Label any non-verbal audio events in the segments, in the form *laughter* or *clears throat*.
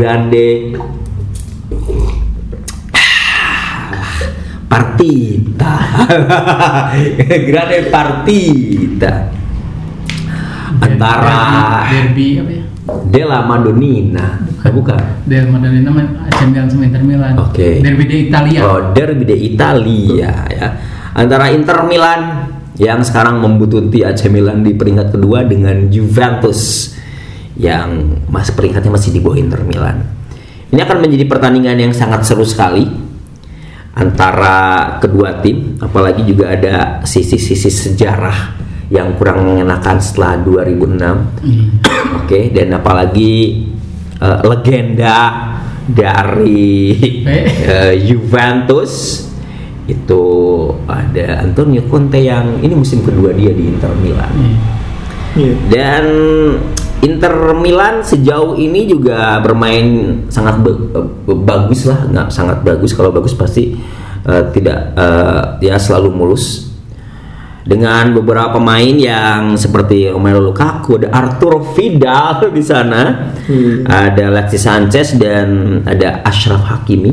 Grande Partita *laughs* Grande Partita antara derby, derby apa ya? Della Madonnina Eh, bukan Del Madonnina AC Milan sama Inter Milan. Oke. Derby di Italia. Oh, derby di Italia ya. Antara Inter Milan yang sekarang membutuhkan AC Milan di peringkat kedua dengan Juventus yang masih peringkatnya masih di bawah Inter Milan. Ini akan menjadi pertandingan yang sangat seru sekali antara kedua tim, apalagi juga ada sisi-sisi sejarah yang kurang mengenakan setelah 2006. Hmm. Oke, dan apalagi eh, legenda dari eh, Juventus itu ada Antonio Conte yang ini musim kedua dia di Inter Milan. Iya. Iya. Dan Inter Milan sejauh ini juga bermain sangat be- be- bagus lah, nggak sangat bagus. Kalau bagus pasti eh, tidak eh, ya selalu mulus. Dengan beberapa pemain yang seperti Romelu Lukaku, ada Arturo Vidal *laughs* di sana, ada Alexis Sanchez dan ada Ashraf Hakimi.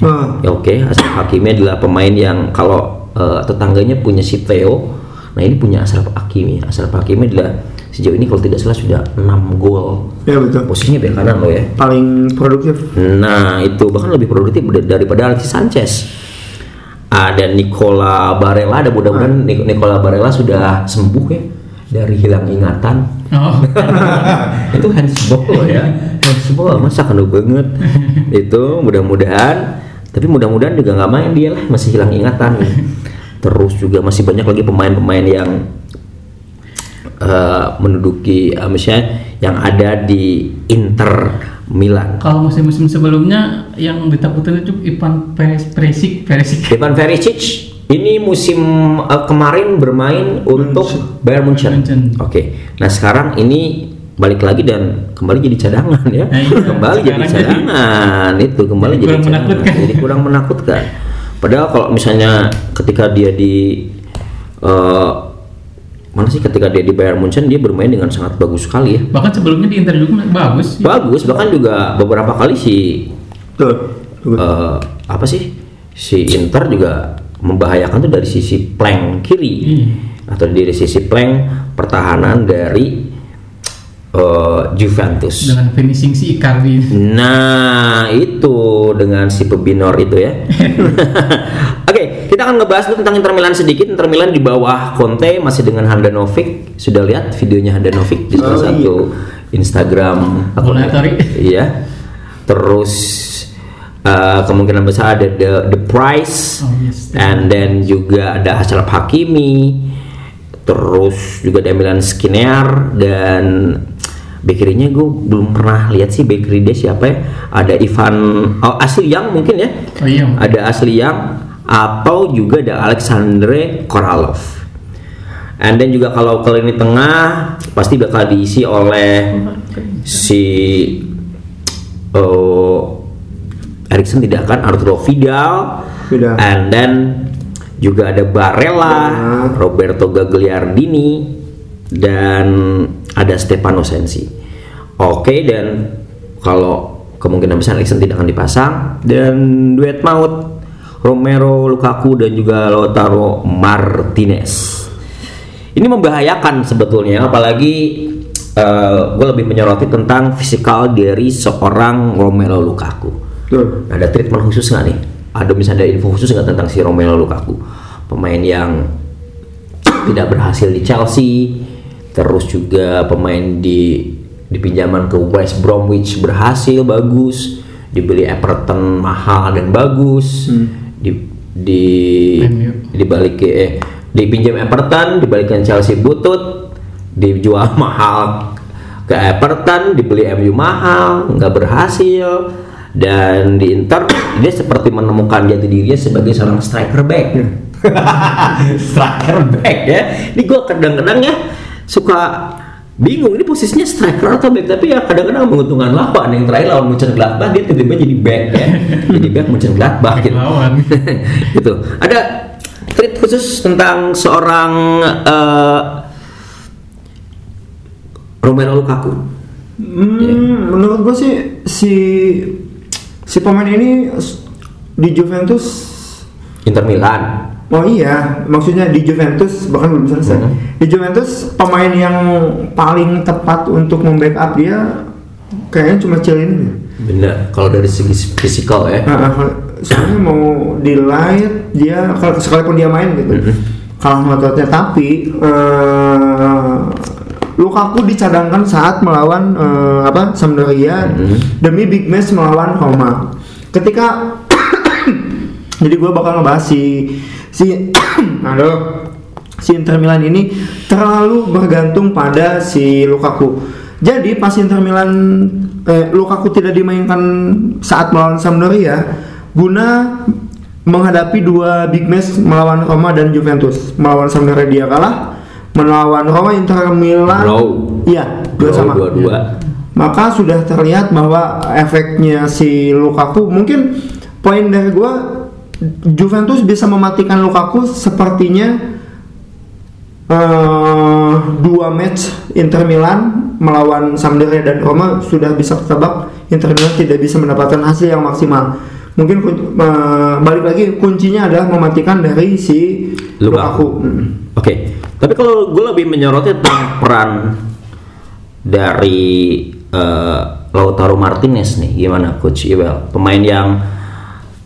Ah, Ya, Oke, Ashraf Hakimi adalah pemain yang kalau eh, tetangganya punya si Theo, nah ini punya Ashraf Hakimi. Ashraf Hakimi adalah sejauh ini kalau tidak salah sudah 6 gol. ya betul. Posisinya bek kanan loh ya. Paling produktif. Nah, itu bahkan lebih produktif dar- daripada Alexis Sanchez. Ada Nicola Barella, ada mudah-mudahan Nic- Nicola Barella sudah sembuh ya dari hilang ingatan. Oh. *laughs* itu handsball loh ya handsball masa kena banget itu mudah-mudahan tapi mudah-mudahan juga nggak main dia lah masih hilang ingatan terus juga masih banyak lagi pemain-pemain yang eh, menduduki eh, misalnya yang ada di Inter Milan Kalau musim-musim sebelumnya yang ditakutin itu Ivan Peres Peresik Peresik. Ivan Perisic ini musim eh, kemarin bermain untuk Bayern Munchen. Munchen. Oke. Nah, sekarang ini balik lagi dan kembali jadi cadangan ya. Nah, iya. kembali jadi Sekarang jadi- cadangan itu kembali Jadi jadi kurang cadangan. menakutkan. Jadi kurang menakutkan. Padahal kalau misalnya ketika dia di eh, mana sih ketika dia di Bayern Munchen dia bermain dengan sangat bagus sekali ya. Bahkan sebelumnya di Inter juga bagus. Bagus bahkan juga beberapa kali si. Betul. eh, apa sih si Inter juga membahayakan tuh dari sisi plank kiri Hmm. atau dari sisi plank pertahanan dari eh, Juventus. Dengan finishing si Icardi. Nah itu dengan si pebinor itu ya. *laughs* *laughs* Oke kita akan ngebahas dulu tentang Inter Milan sedikit. Inter Milan di bawah Conte masih dengan Handanovic. Sudah lihat videonya Handanovic di salah Oh, satu Instagram akun- Bonatori. Iya. Terus eh, kemungkinan besar ada the the price Oh, yes. and then juga ada Ashraf Hakimi terus juga ada Milan Skriniar dan backerinya gue belum pernah lihat sih bakery dia siapa ya ada Ivan oh Asli Yang mungkin ya Oh iya. ada Asli Yang atau juga ada Alexandre Koralov and then juga kalau ke lini tengah pasti bakal diisi oleh si oh, Erikson tidak akan Arturo Vidal Vidal. and then juga ada Barella, Barella. Roberto Gagliardini dan ada Stefano Sensi. Oke dan kalau kemungkinan besar Erikson tidak akan dipasang dan duet maut Romero Lukaku dan juga Lautaro Martinez. Ini membahayakan sebetulnya apalagi gue lebih menyoroti tentang fisikal dari seorang Romero Lukaku. Betul. Ada treatment khusus nggak nih? Ada misalnya ada info khusus nggak tentang si Romelu Lukaku? Pemain yang *coughs* tidak berhasil di Chelsea, terus juga pemain di dipinjaman ke West Bromwich berhasil bagus, dibeli Everton mahal dan bagus, di di dibalik ke eh, dipinjam Everton, dibalikin Chelsea butut, dijual *laughs* mahal ke Everton, dibeli MU mahal, nggak berhasil dan di Inter *clears throat* dia seperti menemukan jati dirinya sebagai seorang striker back. *laughs* striker back ya. Ini gue kadang-kadang ya suka bingung ini posisinya striker atau back tapi ya kadang-kadang menguntungkan lawan yang terakhir lawan Mönchengladbach dia tiba-tiba jadi back ya *laughs* jadi back Mönchengladbach gitu Lawan. *laughs* gitu. Ada treat khusus tentang seorang eh, Romelu Lukaku. Hmm, menurut gue sih si si pemain ini di Juventus Inter Milan. Oh iya, maksudnya di Juventus bahkan belum selesai. Mhm. Di Juventus pemain yang paling tepat untuk membackup dia kayaknya cuma Cielini. Bener. Kalau dari segi fisikal ya. Nah, ah, soalnya mau di light dia kalau sekalipun dia main gitu Mhm. kalah ngototnya tapi eh, Lukaku dicadangkan saat melawan eh, apa Sampdoria Mhm. demi big match melawan Roma. Ketika jadi gue bakal ngebahas si si *clears throat* aduh si Inter Milan ini terlalu bergantung pada si Lukaku. Jadi pas Inter Milan eh, Lukaku tidak dimainkan saat melawan Sampdoria guna menghadapi dua big match melawan Roma dan Juventus. Melawan Sampdoria dia kalah, melawan Roma Inter Milan. Iya, dua sama. dua-dua. Maka sudah terlihat bahwa efeknya si Lukaku mungkin poin dari gua Juventus bisa mematikan Lukaku sepertinya eh, dua match Inter Milan melawan Sampdoria dan Roma sudah bisa ketebak Inter Milan tidak bisa mendapatkan hasil yang maksimal. Mungkin eh, balik lagi kuncinya adalah mematikan dari si Lukaku. Lukaku. Mm. Oke. Tapi kalau gue lebih menyoroti tentang peran dari eh, Lautaro Martinez nih, gimana Coach Iwel? Pemain yang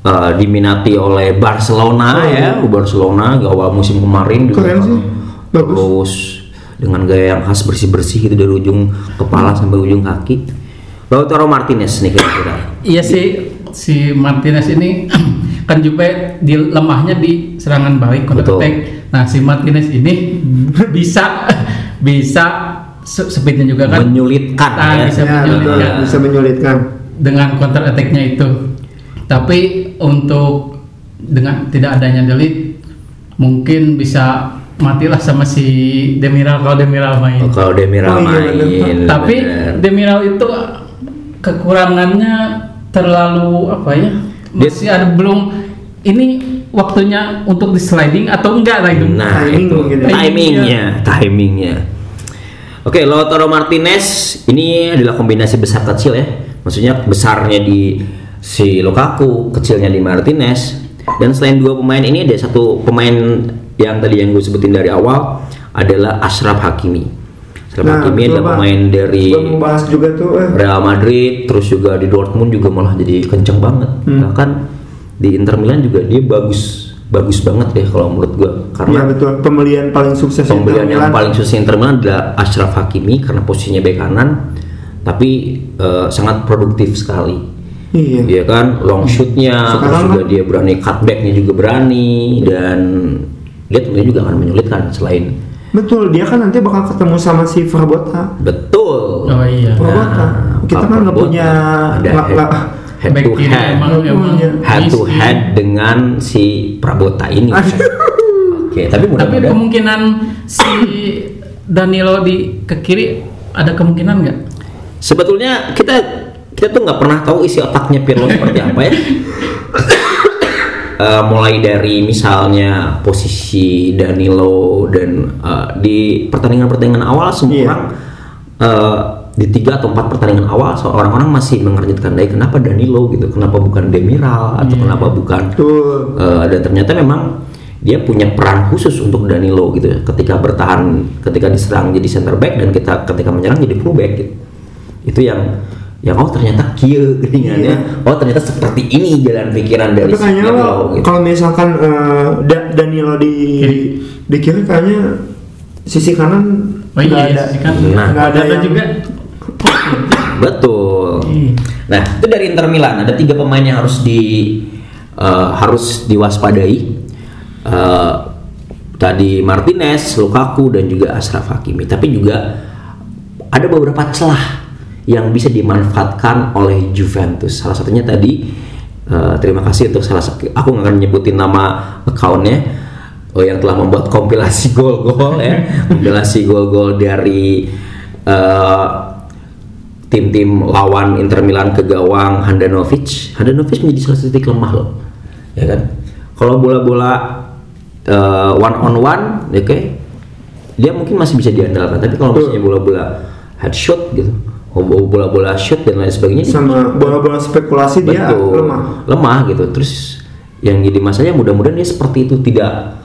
eh, diminati oleh Barcelona Oh, ya, Barcelona awal musim kemarin juga Keren sih. Bagus. terus dengan gaya yang khas bersih-bersih gitu dari ujung kepala sampai ujung kaki. Lautaro Martinez nih kira-kira. Iya sih si Martinez ini *clears throat* kan juga di lemahnya di serangan balik counter Betul. attack. Nah si Martinez ini *laughs* bisa bisa se- speednya juga kan Menyulitkan Ah, ya. bisa Ya, betul, menyulitkan bisa menyulitkan. dengan counter attack-nya itu. Tapi untuk dengan tidak adanya delete mungkin bisa matilah sama si Demiral kalau Demiral main. Oh, kalau Demiral Oh, iya, main. bener. Tapi bener. Demiral itu kekurangannya terlalu apa ya? Dia- Masih ada belum ini waktunya untuk di sliding atau enggak lah itu. Nah itu ya. timingnya, timingnya. Oke, Lautaro Martinez ini adalah kombinasi besar kecil ya. Maksudnya besarnya di si Lukaku, kecilnya di Martinez. Dan selain dua pemain ini ada satu pemain yang tadi yang gue sebutin dari awal adalah Ashraf Hakimi. Ashraf Hakimi betul, adalah pemain dari juga tuh eh. Real Madrid, terus juga di Dortmund juga malah jadi kenceng banget. Hmm. Bahkan di Inter Milan juga dia bagus bagus banget deh kalau menurut Iya karena betul pembelian paling sukses pembelian Inter yang Milan. paling susah Inter Milan adalah Ashraf Hakimi karena posisinya bek kanan tapi eh, sangat produktif sekali Iya. Iya kan long shootnya terus Sekarang juga kan- dia berani cutbacknya juga berani dan dia tentunya juga akan menyulitkan selain Betul, dia kan nanti bakal ketemu sama si Verbota. betul Oh iya. Verbota. Kita kan nggak punya ada nggak- head, nggak- head Back to head emang punya. head to miskin. head dengan si Prabota ini. *laughs* Oke, tapi Tapi mudah-mudahan kemungkinan si Danilo di ke kiri ada kemungkinan nggak? sebetulnya kita kita tuh nggak pernah tahu isi otaknya Pirlo seperti apa ya. Eh, mulai dari misalnya posisi Danilo dan eh, di pertandingan-pertandingan awal semua Iya. orang eh, di tiga atau empat pertandingan awal so- orang-orang masih mengerjitkan dari kenapa Danilo gitu, kenapa bukan Demiral atau Iya. kenapa bukan. Eh, dan ternyata memang dia punya peran khusus untuk Danilo gitu ya. ketika bertahan ketika diserang jadi center back dan kita ketika menyerang jadi full back gitu. itu yang yang oh ternyata kia geningannya oh ternyata seperti ini jalan pikiran dari Tapi si kayaknya Danilo lo, gitu. kalau misalkan eh, Da- Danilo di di kiri kayaknya sisi kanan Oh nggak iya, ada sisi kan Nah. nggak ada, yang juga. betul. Iya. nah itu dari Inter Milan. Ada tiga pemain yang harus di eh, harus diwaspadai. Eh, tadi Martinez, Lukaku dan juga Ashraf Hakimi. Tapi juga ada beberapa celah yang bisa dimanfaatkan oleh Juventus. Salah satunya tadi eh, terima kasih untuk salah satu aku nggak akan nyebutin nama akunnya oh, yang telah membuat kompilasi *laughs* gol-gol ya, kompilasi gol-gol dari eh, tim-tim lawan Inter Milan ke gawang Handanovic. Handanovic menjadi salah satu titik lemah loh, ya kan? Kalau bola-bola eh, one on one, oke, dia mungkin masih bisa diandalkan. Tapi kalau misalnya bola-bola headshot gitu, bola-bola shoot dan lain sebagainya sama bola-bola spekulasi dia Betul. lemah. Lemah gitu. Terus yang jadi masalahnya mudah-mudahan dia seperti itu tidak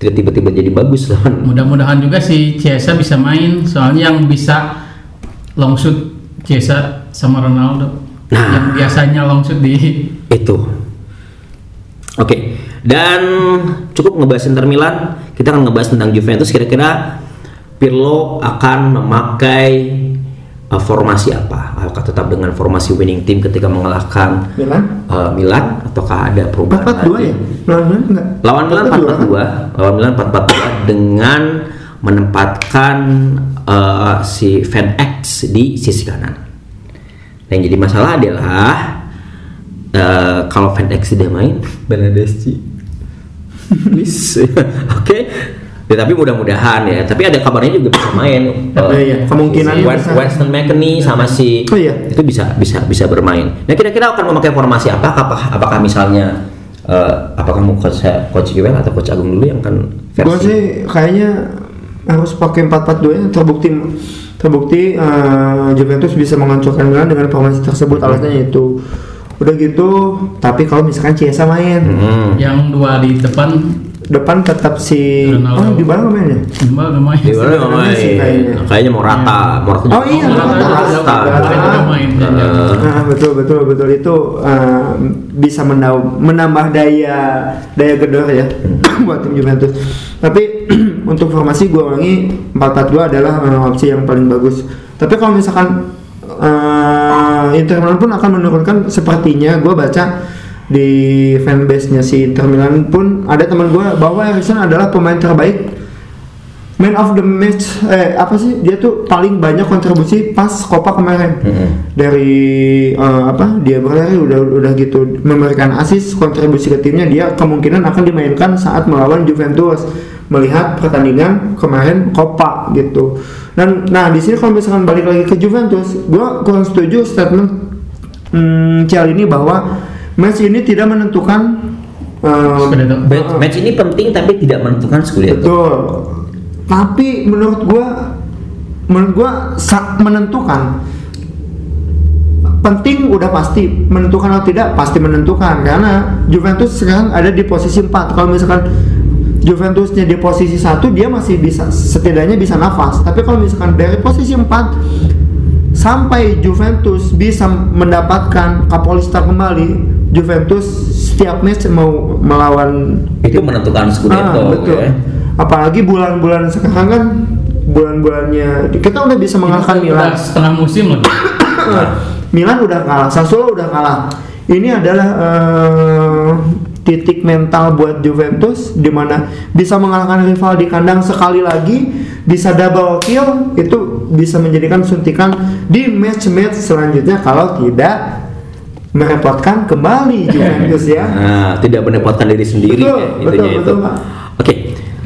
tidak tiba-tiba jadi bagus lawan Mudah-mudahan juga si Ciesa bisa main, soalnya yang bisa long shoot Ciesa sama Ronaldo. Nah. Yang biasanya long shoot di itu. Oke. Dan cukup ngebahas Inter Milan. Kita akan ngebahas tentang Juventus. Kira-kira Pirlo akan memakai uh, formasi apa apakah tetap dengan formasi winning team ketika mengalahkan Milan uh, Milan ataukah ada perubahan 4-4-2 lagi? ya lawan Milan enggak Lawan Milan 4-4-2 kan? 4-4-2, lawan Milan 4-4-2 dengan menempatkan uh, si Van X di sisi kanan. Yang jadi masalah adalah uh, kalau Van X tidak main, please, *laughs* oke. Ya, tapi mudah-mudahan ya. Tapi ada kabarnya juga bisa main. Uh, Iya, iya. Kemungkinan si West-. Weston McKennie sama si Oh, iya. itu bisa bisa bisa bermain. Nah kira-kira akan memakai formasi apa? Apakah apakah misalnya eh, apakah mau coach coach Iwel atau coach Agung dulu yang akan Gue versi? sih kayaknya harus pakai 4-4-2 ya terbukti terbukti eh, Juventus bisa menghancurkan Milan dengan formasi tersebut alasannya itu udah gitu tapi kalau misalkan Chiesa main Hmm. yang dua di depan depan tetap si Ronaldo. oh di mana main ya Mbak udah main. Di mana main? sih kayaknya. Kayaknya mau rata, mau rata. Oh iya, juga- Rata. Nah, betul betul betul itu eh, bisa menambah, menambah daya daya gedor ya *coughs* buat tim Juventus. Tapi *clears throat* untuk formasi gue ulangi 4-4-2 adalah eh, opsi yang paling bagus. Tapi kalau misalkan eh, Inter Milan pun akan menurunkan sepertinya gue baca di fanbase-nya si Inter Milan pun ada teman gue bahwa Erikson adalah pemain terbaik Man of the match eh apa sih dia tuh paling banyak kontribusi pas Copa kemarin Mm-mm. dari eh, apa dia berlari udah udah gitu memberikan asis kontribusi ke timnya dia kemungkinan akan dimainkan saat melawan Juventus melihat pertandingan kemarin Copa gitu dan nah di sini kalau misalkan balik lagi ke Juventus gua kurang setuju statement hmm, Cialini bahwa match ini tidak menentukan eh, Scudetto. Match, match ini penting tapi tidak menentukan Scudetto. Betul. Tapi menurut gua menurut gua menentukan penting udah pasti menentukan atau tidak pasti menentukan karena Juventus sekarang ada di posisi 4 kalau misalkan Juventusnya di posisi satu dia masih bisa setidaknya bisa nafas tapi kalau misalkan dari posisi 4 sampai Juventus bisa mendapatkan Kapolista kembali Juventus setiap match mau melawan Itu menentukan Scudetto. Ah, betul. ya. Apalagi bulan-bulan sekarang kan bulan-bulannya kita udah bisa mengalahkan Milan. Udah setengah musim lagi. Milan udah kalah, Sassuolo udah kalah. Ini adalah eh, titik mental buat Juventus di mana bisa mengalahkan rival di kandang sekali lagi, bisa double kill itu bisa menjadikan suntikan di match-match selanjutnya kalau tidak merepotkan kembali Juventus *laughs* ya. Nah, tidak menepotkan diri sendiri Betul, ya, betul, intinya itu. betul, Pak. Oke.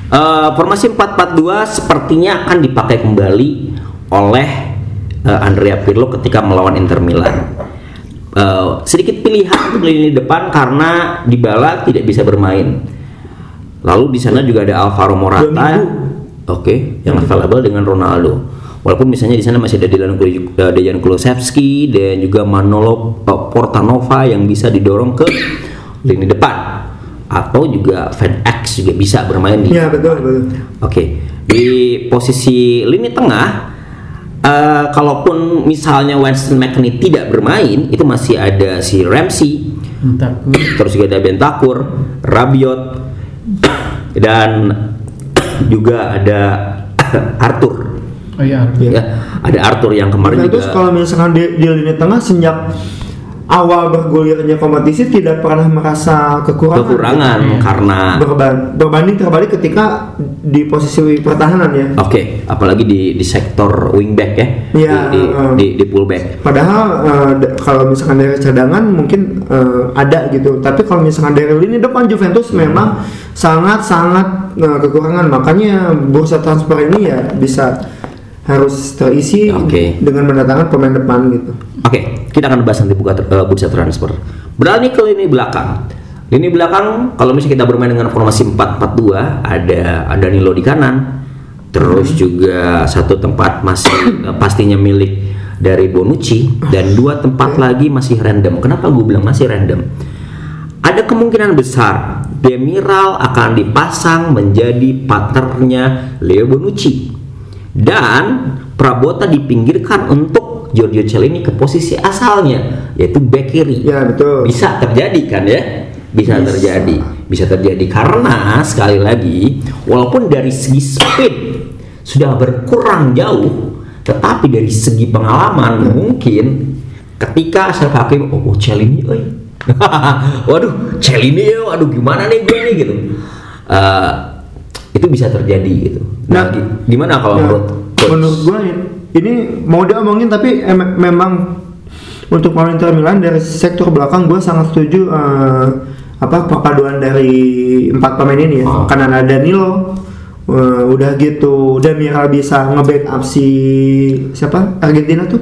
Eh, formasi 442 sepertinya akan dipakai kembali oleh eh, Andrea Pirlo ketika melawan Inter Milan. Eh, sedikit pilihan untuk lini depan karena Dybala tidak bisa bermain. Lalu di sana juga ada Alvaro Morata. Oke, yang available dengan Ronaldo. Walaupun misalnya di sana masih ada Kul- eh, Dejan Kulusevski dan juga Manolo Portanova yang bisa didorong ke lini depan atau juga Van X juga bisa bermain di Ya betul betul. Oke, di posisi lini tengah, eh, kalaupun misalnya Winston McKennie tidak bermain, itu masih ada si Ramsey, Entar terus juga ada Bentakur, Rabiot, dan *coughs* juga ada *coughs* Arthur. Oh iya. Iya. Ya, ada Arthur yang kemarin Juventus juga. kalau misalkan di, di lini tengah sejak awal bergulirnya kompetisi tidak pernah merasa kekurangan. kekurangan Iya. karena Berban- berbanding terbalik ketika di posisi pertahanan ya. oke apalagi di di sektor wingback ya Iya, di, di, eh. di, di fullback Padahal d- kalau misalkan dari cadangan mungkin eh, ada gitu, tapi kalau misalkan dari lini depan Juventus memang sangat-sangat eh, kekurangan. Makanya bursa transfer ini ya bisa harus terisi Oke. dengan mendatangkan pemain depan gitu. Oke, kita akan bahas nanti buka ter- eh, bursa transfer. Beralih ke lini belakang. Lini belakang kalau misalnya kita bermain dengan formasi 4-4-2 ada ada Danilo di kanan. Terus juga satu tempat masih eh, pastinya milik dari Bonucci dan dua tempat lagi masih random. Kenapa gue bilang masih random? Ada kemungkinan besar Demiral akan dipasang menjadi partnernya Leo Bonucci dan Prabota dipinggirkan untuk Giorgio Chiellini ke posisi asalnya yaitu back kiri. Ya betul. Bisa terjadi kan ya? Bisa, Bisa. terjadi. Bisa terjadi karena sekali lagi walaupun dari segi speed sudah berkurang jauh, tetapi dari segi pengalaman mungkin ketika Ashraf Hakim oh, oh Celini euy. *laughs* waduh, Celini ya, waduh gimana nih gue nih gitu. Eh, itu bisa terjadi gitu. Nah, Nah, gi- gimana kalau Ya, menurut coach? menurut gua ini mau diomongin tapi em- memang untuk Inter Milan dari sektor belakang gue sangat setuju eh, apa perpaduan dari empat pemain ini ya Oh. karena ada Danilo eh, udah gitu Demiral bisa nge-backup si siapa Argentina tuh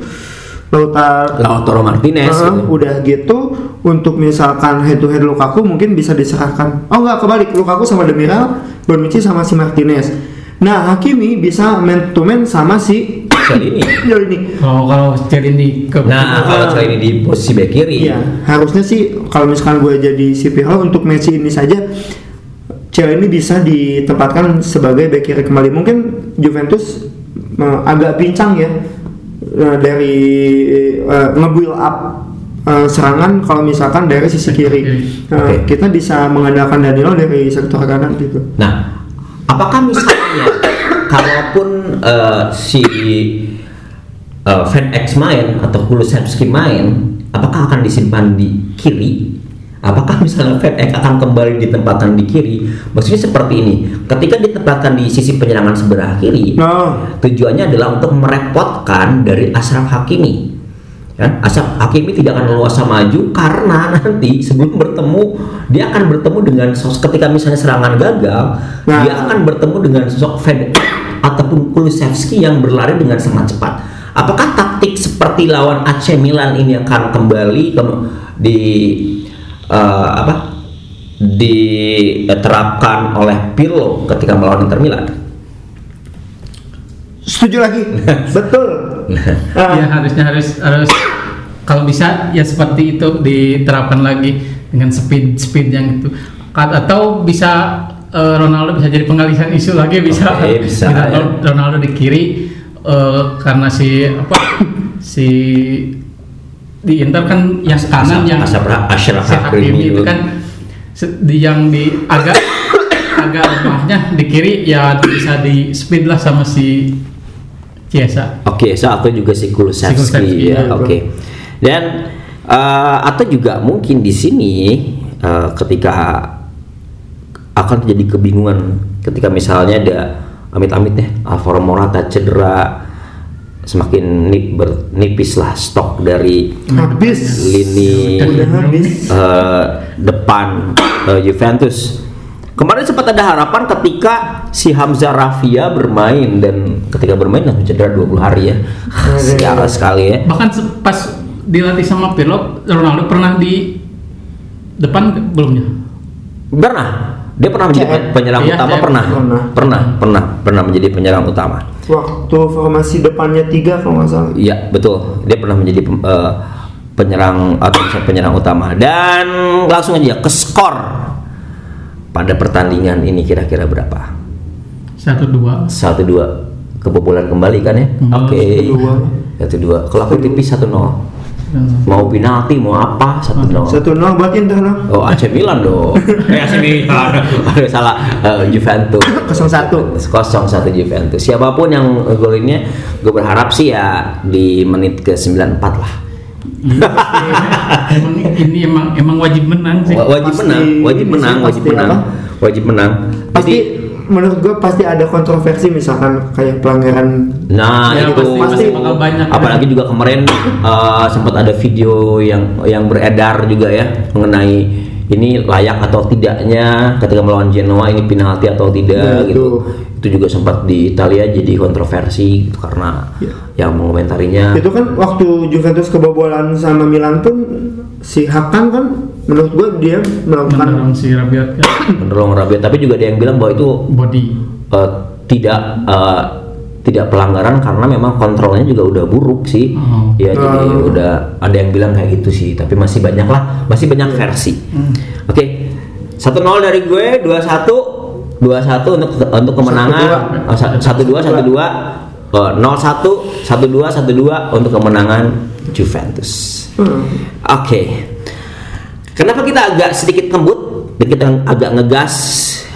Lautaro Lautaro Martinez Heeh, gitu. udah gitu untuk misalkan head to head Lukaku mungkin bisa diserahkan oh enggak kebalik Lukaku sama Demiral Bonucci sama si Martinez nah Hakimi bisa man to man sama si Celini. Ya *coughs* ini Kalau kalau Celini ke Nah, kalau Celini di posisi back kiri, Iya, harusnya sih kalau misalkan gue jadi si Pirlo untuk Messi ini saja cewek ini bisa ditempatkan sebagai back kiri kembali. Mungkin Juventus eh, agak pincang ya eh, dari eh, nge-build up eh, serangan kalau misalkan dari sisi kiri. Eh, Oke. Kita bisa mengandalkan Danilo dari sektor kanan gitu. Nah, apakah misalnya kalaupun eh, si eh, Van X main atau Kulusevski main, apakah akan disimpan di kiri? Apakah misalnya X akan kembali ditempatkan di kiri? Maksudnya seperti ini, ketika ditempatkan di sisi penyerangan sebelah kiri, Nah, tujuannya adalah untuk merepotkan dari Ashraf Hakimi. Ya, Ashraf Hakimi tidak akan leluasa maju karena nanti sebelum bertemu dia akan bertemu dengan sosok ketika misalnya serangan gagal, Nah. dia akan bertemu dengan sosok Van *coughs* ataupun Kulusevski yang berlari dengan sangat cepat. Apakah taktik seperti lawan AC Milan ini akan kembali ke, di eh, apa? diterapkan oleh Pirlo ketika melawan Inter Milan? setuju lagi. *laughs* Betul. *laughs* Ah, ya harusnya harus harus kalau bisa ya seperti itu diterapkan lagi dengan speed speed yang itu atau bisa eh, Ronaldo bisa jadi pengalihan isu lagi bisa, Oke, bisa, Kita ya. Ronaldo di kiri eh, karena si apa *coughs* si di Inter kan yang kanan yang Ashraf si Hakimi itu kan di yang di agak agak lemahnya di kiri ya bisa di speed lah sama si Ciesa Oke, so atau juga si Kulusevski Si Kulusevski, ya. ya, Oke. Dan eh, atau juga mungkin di sini eh, ketika akan terjadi kebingungan ketika misalnya ada amit-amit ya Alvaro Morata cedera semakin nip, bernipis lah stok dari habis. lini habis. eh, depan eh, Juventus. Kemarin sempat ada harapan ketika si Hamzah Rafia bermain dan ketika bermain langsung cedera 20 hari ya. Sial sekali ya. bahkan pas dilatih sama Pirlo Ronaldo pernah di depan belumnya Pernah. Dia pernah menjadi CF. penyerang Iya, utama pernah. Pernah. Pernah, pernah, pernah menjadi penyerang utama. Waktu formasi depannya tiga kalau nggak salah. Iya, betul. Dia pernah menjadi eh, penyerang atau penyerang utama dan langsung aja ke skor pada pertandingan ini kira-kira berapa? satu dua satu dua kebobolan kembali kan ya Hmm, oke satu-dua. satu dua kalau aku tipis satu nol mau penalti mau apa? Satu nol. Satu nol buat Inter no. oh AC Milan dong. *laughs* Eh AC Milan. *laughs* Salah Eh, Juventus. 0-1. kosong satu Juventus. Siapa pun yang golinnya gue berharap sih ya di menit ke 94 lah. *laughs* Emang ini emang emang wajib menang sih. Wa- wajib Pasti menang wajib menang wajib menang. Wajib menang. Pasti Jadi, menurut gue pasti ada kontroversi misalkan kayak pelanggaran nah Ya, itu. pasti, pasti bakal banyak. Apalagi juga kemarin uh, sempat ada video yang yang beredar juga ya mengenai ini layak atau tidaknya ketika melawan Genoa ini penalti atau tidak Ya, gitu. Itu juga sempat di Italia jadi kontroversi gitu, karena Ya. yang mengomentarinya. Itu kan waktu Juventus kebobolan sama Milan pun si Hakan kan menurut gue dia melakukan mendorong si Rabiot ke *coughs* mendorong Rabiot tapi juga ada yang bilang bahwa itu body. uh, tidak uh, tidak pelanggaran karena memang kontrolnya juga udah buruk sih. Oh. ya jadi Oh. udah ada yang bilang kayak gitu sih. Tapi masih banyak lah. Masih banyak versi. Oke. Satu nol dari gue dua satu. Dua satu untuk untuk kemenangan. Oh, sa- satu dua satu dua. Oh, nol satu satu dua satu dua untuk kemenangan Juventus. Hmm. Oke. Kenapa kita agak sedikit kembut dan kita agak ngegas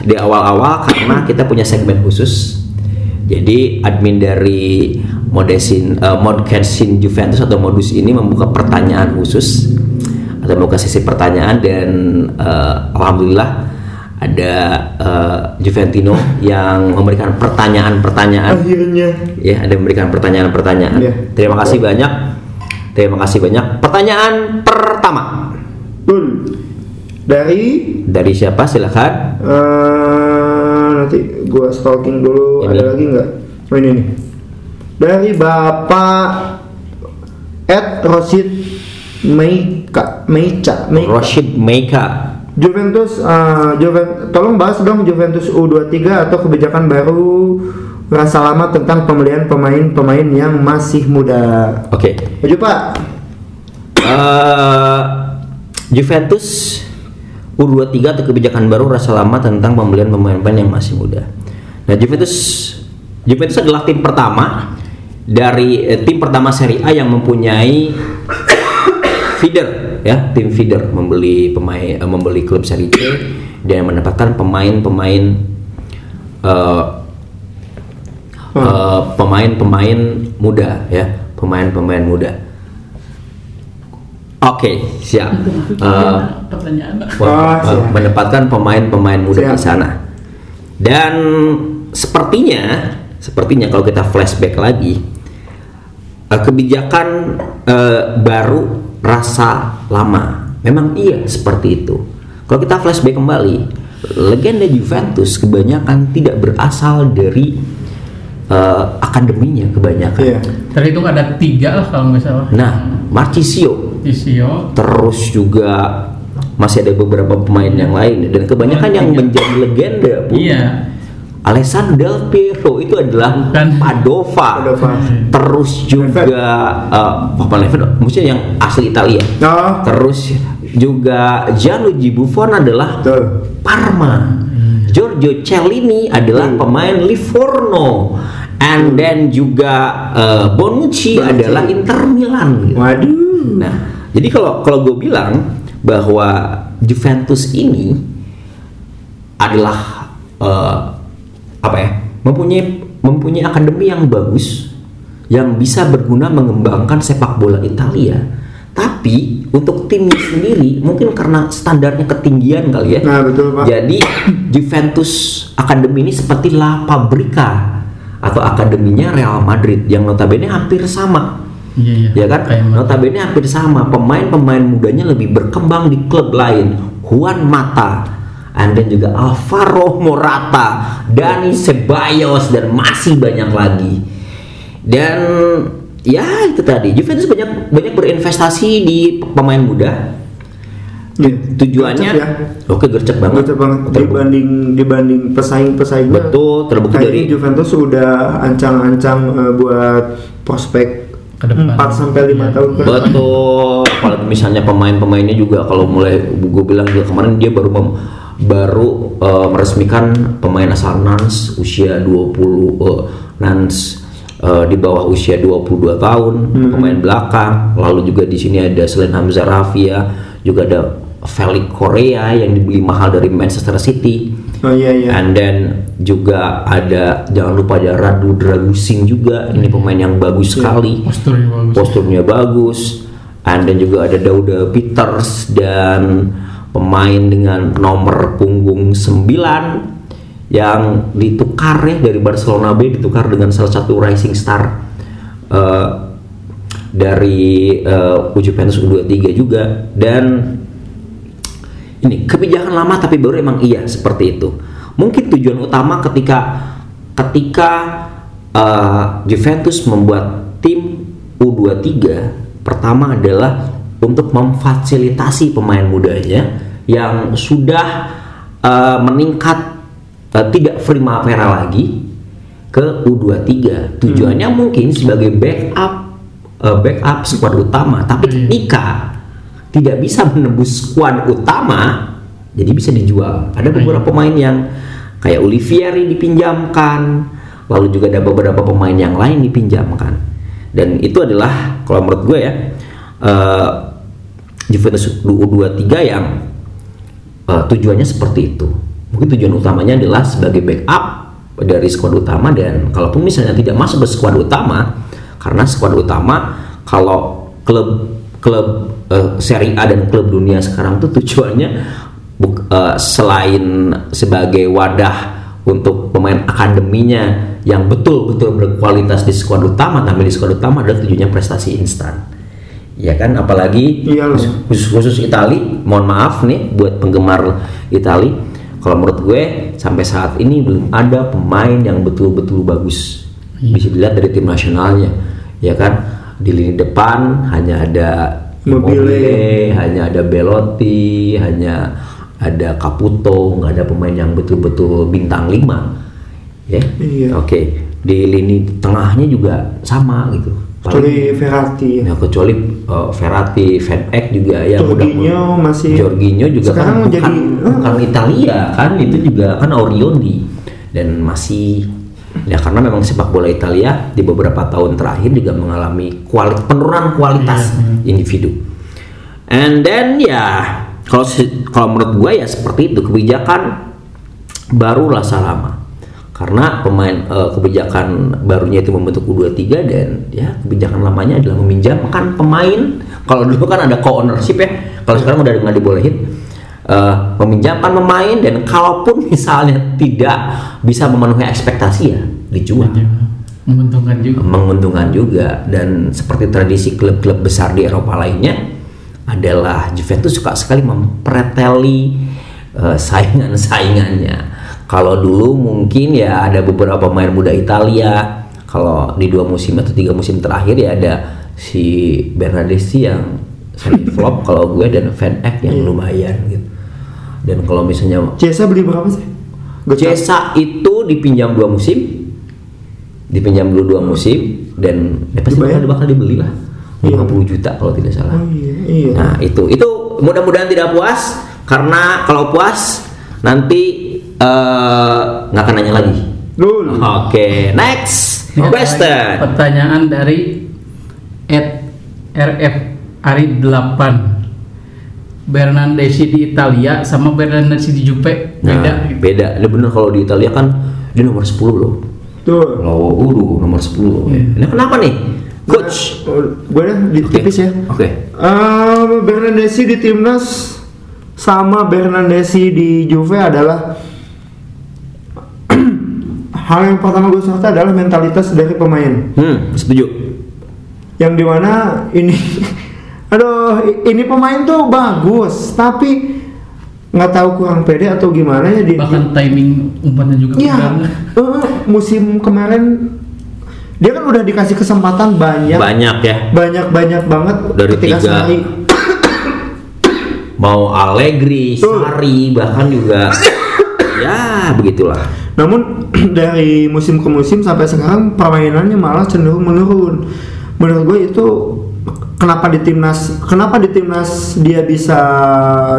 di awal-awal karena kita punya segmen khusus. Jadi admin dari Modesin eh, Modcastin Juventus atau modus ini membuka pertanyaan khusus atau membuka sesi pertanyaan dan eh, alhamdulillah ada eh, Juventino yang memberikan pertanyaan-pertanyaan Akhirnya. ya ada memberikan pertanyaan-pertanyaan. Iya. Terima kasih banyak. Terima kasih banyak. Pertanyaan pertama Betul. Dari dari siapa? Silakan. eh nanti gua stalking dulu Ini. ada lagi nggak? Oh ini nih. Dari Bapak Ed Rosid Meika Meica Meika. Rashid Meika. Juventus eh, Juven, tolong bahas dong Juventus U23 atau kebijakan baru rasa lama tentang pembelian pemain-pemain yang masih muda. Oke. Maju Pak. Eh, Juventus U23 atau kebijakan baru rasa lama tentang pembelian pemain-pemain yang masih muda. Nah, Juventus Juventus adalah tim pertama dari eh, tim pertama Serie A yang mempunyai *coughs* feeder ya, tim feeder membeli pemain eh, membeli klub Serie C dan mendapatkan pemain-pemain eh, eh, pemain-pemain muda ya, pemain-pemain muda. Oke, siap. Eh, pertanyaan Oh, Wah, siap. menempatkan pemain-pemain muda di Siap. sana. Dan sepertinya, sepertinya kalau kita flashback lagi, eh, kebijakan eh, baru rasa lama. Memang iya seperti itu. Kalau kita flashback kembali, legenda Juventus kebanyakan tidak berasal dari eh, akademinya kebanyakan. Iya. terhitung ada tiga lah kalau nggak salah Nah, Marcisio Isio terus juga masih ada beberapa pemain yang lain dan kebanyakan yang menjadi legenda Bu. iya Alessandro Del Piero itu adalah Bukan. Padova. Padova. Terus juga eh Papa maksudnya yang asli Italia. Oh, Terus juga Gianluigi Buffon adalah betul. Parma. Giorgio Cellini adalah Hmm. pemain Livorno. And then juga eh, Bonucci, Bonucci. adalah Inter Milan. gitu. Waduh. Nah, jadi kalau kalau gue bilang bahwa Juventus ini adalah eh, apa ya mempunyai mempunyai akademi yang bagus yang bisa berguna mengembangkan sepak bola Italia. Tapi untuk timnya sendiri mungkin karena standarnya ketinggian kali ya. Nah, betul, Pak. Jadi Juventus akademi ini seperti La Fabrica atau akademinya Real Madrid yang notabene hampir sama iya iya. Ya kan? Kayak notabene hampir sama. Pemain-pemain mudanya lebih berkembang di klub lain. Juan Mata. And then juga Alvaro Morata. Dani Ceballos. Dan masih banyak lagi. Dan ya itu tadi. Juventus banyak banyak berinvestasi di pemain muda. Iya. tujuannya? Gercep ya. oke gercep banget. Betul banget. Terbukti- dibanding dibanding pesaing-pesaingnya. betul terbukti dari Juventus udah ancang-ancang eh, buat prospek Ke depan. 4 sampai 5 Iya. tahun ke depan. Betul. Apalagi misalnya pemain-pemainnya juga kalau mulai gue bilang juga kemarin dia baru mem- baru eh, meresmikan pemain asal Nans usia 20 eh, Nans eh, di bawah usia 22 tahun pemain belakang. Lalu juga di sini ada selain Hamzah Rafia juga ada Felix Korea yang dibeli mahal dari Manchester City. Oh iya iya. And then juga ada jangan lupa ada Radu Dragusing juga. Ini pemain yang bagus sekali. posturnya bagus. Posturnya bagus. And then juga ada Dauda Peters dan pemain dengan nomor punggung 9 yang ditukar ya dari Barcelona B ditukar dengan salah satu rising star eh, dari uh, Juventus U23 juga. Dan ini kebijakan lama tapi baru emang iya seperti itu. Mungkin tujuan utama ketika ketika uh, Juventus membuat tim U23 pertama adalah untuk memfasilitasi pemain mudanya yang sudah uh, meningkat uh, tidak primavera lagi ke U23 tujuannya mungkin sebagai backup eh, backup squad utama tapi ketika tidak bisa menembus squad utama jadi bisa dijual. Ada beberapa pemain yang kayak Olivieri dipinjamkan lalu juga ada beberapa pemain yang lain dipinjamkan. Dan itu adalah kalau menurut gue ya eh, Juventus U23 yang eh, tujuannya seperti itu. Mungkin tujuan utamanya adalah sebagai backup dari skuad utama dan kalaupun misalnya tidak masuk ke skuad utama karena skuad utama kalau klub klub eh, Serie A dan klub dunia sekarang tuh tujuannya buk- eh, selain sebagai wadah untuk pemain akademinya yang betul-betul berkualitas di skuad utama tapi di skuad utama adalah tujuannya prestasi instan. Ya kan? Apalagi Iya khusus khusus Itali mohon maaf nih buat penggemar Itali. Kalau menurut gue sampai saat ini belum ada pemain yang betul-betul bagus. Bisa dilihat dari tim nasionalnya. Ya kan? Di lini depan hanya ada Immobile, hanya ada Belotti hanya ada Caputo nggak ada pemain yang betul-betul bintang 5 ya? Iya. oke. Di lini tengahnya juga sama gitu. Kecuali Verratti. Ya. Ya kecuali uh, Verratti, Van Eyck juga udah Jorginho masih Jorginho juga sekarang kan jadi- bukan, bukan Italia kan itu juga kan Orioli dan masih ya karena memang sepak bola Italia di beberapa tahun terakhir juga mengalami kualitas penurunan kualitas individu. And then ya kalau kalau menurut gue ya seperti itu kebijakan barulah Salama. Karena pemain eh, kebijakan barunya itu membentuk U23 dan ya kebijakan lamanya adalah meminjamkan pemain. Kalau dulu kan ada co-ownership ya. Kalau sekarang udah nggak dibolehin eh, meminjamkan pemain dan kalaupun *laughs* misalnya tidak bisa memenuhi ekspektasi ya dijual Ya, menguntungkan juga menguntungkan juga dan seperti tradisi klub-klub besar di Eropa lainnya adalah Juventus suka sekali mempreteli eh, *laughs* saingan-saingannya. Kalau dulu mungkin ya ada beberapa pemain muda Italia. Kalau di dua musim atau tiga musim terakhir ya ada si Bernardeschi yang sering *laughs* flop kalau gue dan Van Eyck yang lumayan gitu. Dan kalau misalnya Cesa beli berapa sih? Jesa itu dipinjam dua musim, dipinjam dulu dua musim dan ya pasti Dibayar? bakal, bakal dibeli lah Iya. 50 juta kalau tidak salah. Oh iya, iya. Nah itu itu mudah-mudahan tidak puas karena kalau puas nanti eh, nggak akan nanya lagi. Oke next Ini ada lagi question. pertanyaan dari Ed RF Ari 8 Bernardeschi di Italia sama Bernardeschi di Juve Nah, beda gitu. beda. Ini bener kalau di Italia kan dia nomor 10 loh. Tuh. Kalau Uru nomor 10 loh. Ini kenapa nih? Coach. Gue dah di tipis ya. Oke. Eh, Bernardeschi di timnas sama Bernardeschi di Juve adalah *clears throat* hal yang pertama gue sorot adalah mentalitas dari pemain Hmm, setuju. yang di mana ini *laughs* aduh ini pemain tuh bagus tapi nggak tahu kurang pede atau gimana ya di, bahkan timing umpannya juga Iya, kurang. eh, musim kemarin dia kan udah dikasih kesempatan banyak Banyak ya. banyak banyak banget Dari ketika tiga. Sarri *coughs* mau Allegri, Betul. Sari bahkan juga *coughs* ya begitulah. Namun *coughs* dari musim ke musim sampai sekarang permainannya malah cenderung menurun. Menurut gue itu kenapa di timnas kenapa di timnas dia bisa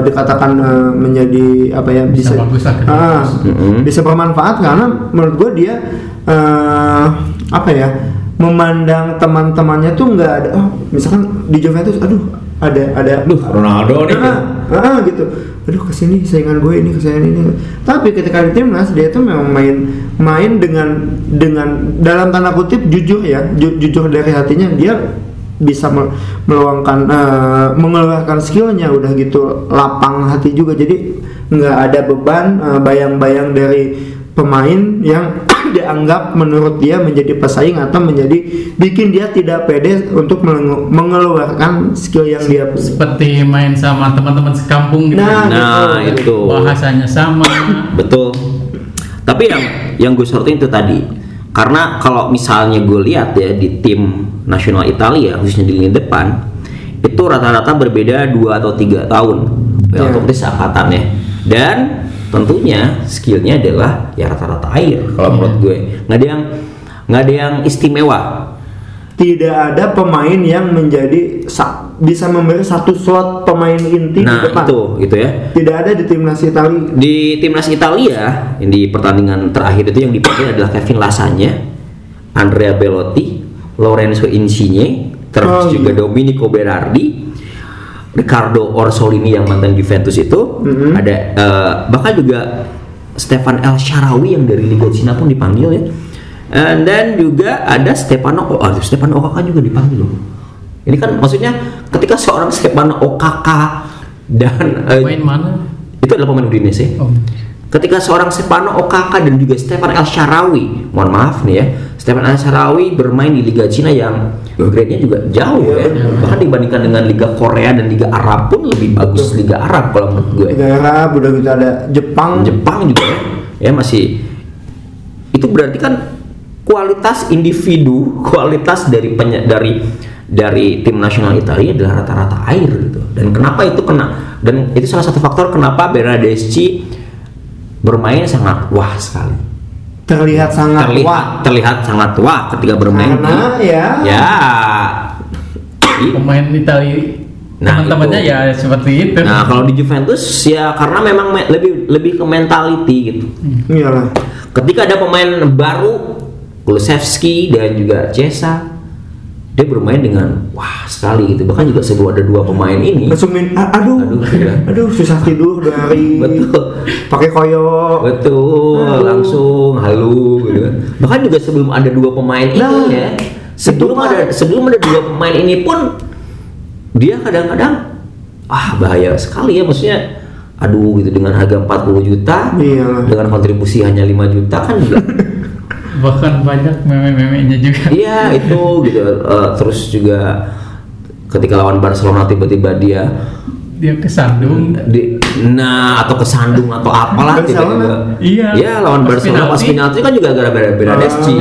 dikatakan eh, menjadi apa ya Bisa bisa bagus bagus. Mm-mm. bisa bermanfaat karena menurut gue dia eh, apa ya memandang teman-temannya tuh nggak ada oh misalkan di Juventus aduh ada ada Duh, Ronaldo nih. Ah, ah, gitu aduh ke sini saingan gue ini kesaingan ini tapi ketika di timnas dia tuh memang main main dengan dengan dalam tanda kutip jujur ya ju- jujur dari hatinya dia bisa mel- meluangkan eh, mengeluarkan skillnya udah gitu lapang hati juga jadi nggak ada beban eh, bayang-bayang dari pemain yang *coughs* dianggap menurut dia menjadi pesaing atau menjadi bikin dia tidak pede untuk mengeluarkan skill yang dia punya. seperti main sama teman-teman sekampung gitu Nah, Nah, gitu. itu. bahasanya sama Betul. Tapi yang yang gue sorotin itu tadi. Karena kalau misalnya gue lihat ya di tim nasional Italia khususnya di lini depan itu rata-rata berbeda dua atau tiga tahun ya, Ya. otomatis angkatannya dan tentunya skillnya adalah ya rata-rata air kalau menurut gue. Nggak ada yang nggak ada yang istimewa Tidak ada pemain yang menjadi sa- bisa memberi satu slot pemain inti nah di depan. itu gitu ya Tidak ada di timnas Italia. di timnas Italia yang di pertandingan terakhir itu yang dipanggil adalah Kevin Lasagna, Andrea Belotti, Lorenzo Insigne, terus Oh, juga iya. Domenico Berardi, Riccardo Orsolini yang mantan Juventus itu, Mhm. ada eh, bahkan juga Stefan El Sharawi yang dari Liga Cina pun dipanggil ya. And then juga ada Stefano oh, Stefano Okaka juga dipanggil loh. Ini kan maksudnya ketika seorang Stefano Okaka dan eh, Main mana? itu adalah pemain Udinese Oh. ketika seorang Stefano Okaka dan juga Stefan El Sharawi mohon maaf nih ya Stefan El Sharawi bermain di Liga Cina yang grade-nya juga jauh ya bahkan dibandingkan dengan Liga Korea dan Liga Arab pun lebih bagus Liga Arab kalau menurut gue Liga Arab udah kita ada Jepang. Jepang juga ya ya masih itu berarti kan kualitas individu kualitas dari penya, dari dari tim nasional Italia adalah rata-rata air gitu. Dan kenapa itu kena dan itu salah satu faktor kenapa Bernardeschi bermain sangat wah sekali. Terlihat sangat terlihat wah. terlihat sangat wah ketika bermain. Karena ya, ya. Pemain Italia Nah, teman-temannya ya seperti itu. nah kalau di Juventus ya karena memang me- lebih lebih ke mentality gitu. Iyalah. ketika ada pemain baru Kulusevski dan juga Cesa dia bermain dengan wah sekali gitu bahkan juga sebelum ada dua pemain ini Langsung main, aduh, Aduh, aduh, iya. susah tidur dari betul pakai koyo. betul Halo. langsung halu gitu kan bahkan juga sebelum ada dua pemain Nah, ini ya sebelum ada sebelum ada dua pemain ini pun dia kadang-kadang ah bahaya sekali ya maksudnya aduh gitu dengan harga 40 juta Iyalah. dengan kontribusi hanya 5 juta kan *laughs* Bahkan banyak meme-memenya juga. Iya itu gitu Eh, terus juga ketika lawan Barcelona tiba-tiba dia Dia kesandung. di, nah atau kesandung atau apalah tiba-tiba Iya. ya lawan Pas Barcelona pas penalti. penalti kan juga gara-gara Bernardeschi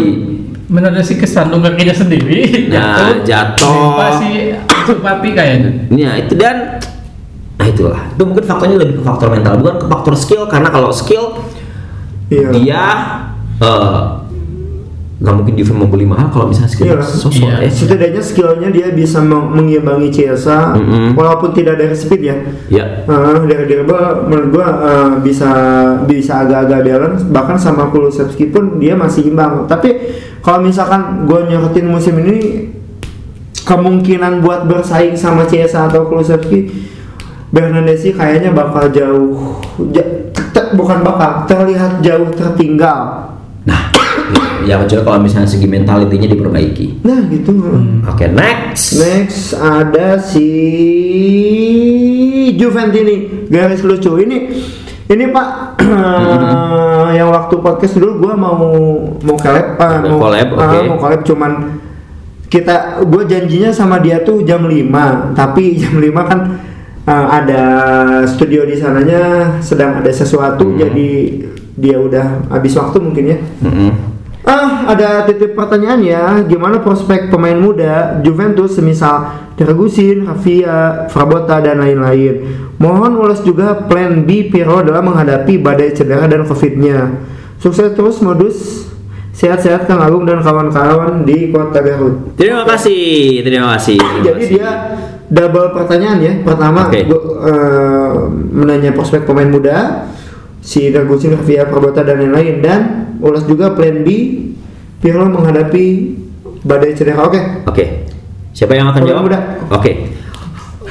Benar si kesandung kakinya sendiri. Nah, jatuh. Pasti Supati kayaknya. ya itu dan nah itulah itu mungkin faktornya lebih ke faktor mental bukan ke faktor skill karena kalau skill Iya. dia eh, nggak mungkin Juve membeli mahal kalau misalnya skill Iya. sosok Iya. ya Setidaknya skillnya dia bisa meng- mengimbangi Chiesa, Mm-mm. walaupun tidak dari speed ya. ya Eh, dari dribble menurut gua eh, bisa bisa agak-agak balance bahkan sama Kulusevski pun dia masih imbang tapi kalau misalkan gua nyorotin musim ini kemungkinan buat bersaing sama Chiesa atau Kulusevski Bernardeschi kayaknya bakal jauh ja- bukan bakal terlihat jauh tertinggal Nah, ya kecuali kalau misalnya segi mentalitinya diperbaiki. nah gitu Oke, next. Next ada si Juventini garis lucu ini ini Pak *clears throat* yang waktu podcast dulu gua mau mau collab Ada mau collab, ah, oke. mau collab cuman kita gue janjinya sama dia tuh jam 5 tapi *laughs* jam 5 kan ah, ada studio di sananya sedang ada sesuatu Hmm. jadi dia udah habis waktu mungkin ya Mm-mm. Ah, ada titip pertanyaan ya. Gimana prospek pemain muda Juventus semisal Dragusin, Raffia, Frabotta dan lain-lain? Mohon ulas juga plan B Pirlo dalam menghadapi badai cedera dan Covid-nya. Sukses terus modus. Sehat-sehat Kang Agung dan kawan-kawan di Kota Garut. Terima kasih, terima kasih. terima Jadi kasih. dia double pertanyaan ya. Pertama Oke. gua, eh, menanya prospek pemain muda si Dragusin, Raffia, Prabota dan lain-lain dan ulas juga plan B Pirlo menghadapi badai cedera. Oke. Oke. Siapa yang akan jawab? Oke.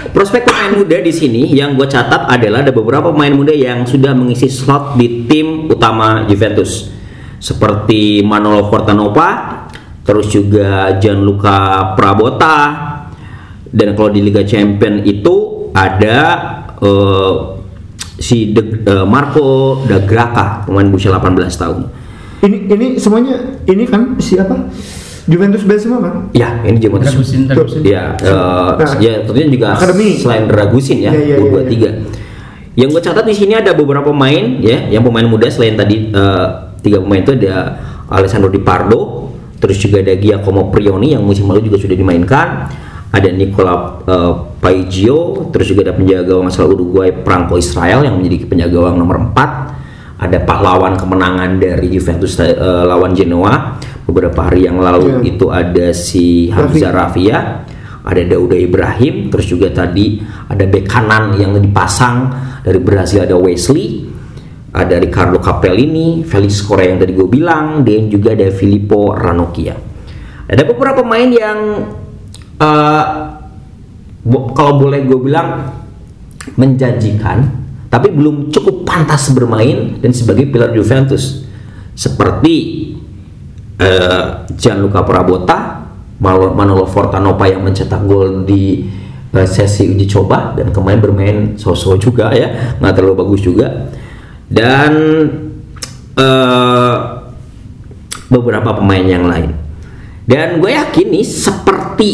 Prospek pemain muda di sini yang gue catat adalah ada beberapa pemain muda yang sudah mengisi slot di tim utama Juventus. Seperti Manolo Fortanova, terus juga Gianluca Prabota, dan kalau di Liga Champion itu ada eh, si De- eh, Marco da Graca, pemain berusia 18 tahun. Ini ini semuanya ini kan siapa? Juventus base semua kan? Ya, ini Juventus Dragusin, Dragusin. Ya, eh, Nah, ya tentunya juga akademi. selain Dragusin ya, Iya, iya, U23. iya, Yang gue catat di sini ada beberapa pemain ya, yang pemain muda selain tadi eh, tiga pemain itu ada Alessandro Di Pardo, terus juga ada Giacomo Prioni yang musim lalu juga sudah dimainkan. Ada Nicola eh, Paigio, terus juga ada penjaga gawang asal Uruguay Franco Israel yang menjadi penjaga gawang nomor 4 ada pahlawan kemenangan dari Juventus eh, lawan Genoa. Beberapa hari yang lalu Iya. itu ada si Hamzah Rafia ada Dauda Ibrahim terus juga tadi ada bek kanan yang dipasang. Dari Brazil ada Wesley ada Ricardo Capellini Felix Korea yang tadi gue bilang dan juga ada Filippo Ranocchia. Ada beberapa pemain yang eh, kalau boleh gue bilang menjanjikan tapi belum cukup pantas bermain dan sebagai pilar Juventus. Seperti eh, Gianluca Prabotta Malo- Manolo Fortanova yang mencetak gol di eh, sesi uji coba dan kemarin bermain so-so juga ya nggak terlalu bagus juga. Dan eh, beberapa pemain yang lain. Dan gue yakin nih seperti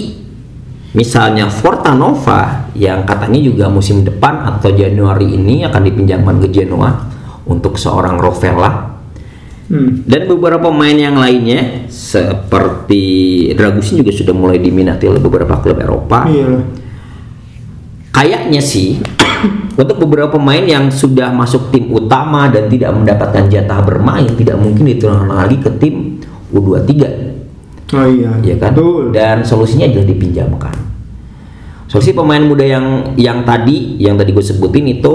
misalnya Fortanova yang katanya juga musim depan atau Januari ini akan dipinjamkan ke Genoa untuk seorang Rovella Hmm. dan beberapa pemain yang lainnya seperti Dragusin juga sudah mulai diminati oleh beberapa klub Eropa Iya. kayaknya sih *coughs* untuk beberapa pemain yang sudah masuk tim utama dan tidak mendapatkan jatah bermain tidak mungkin diturunkan lagi ke tim U23 Oh iya. ya kan? Betul. dan solusinya adalah dipinjamkan. Solusi pemain muda yang yang tadi yang tadi gue sebutin itu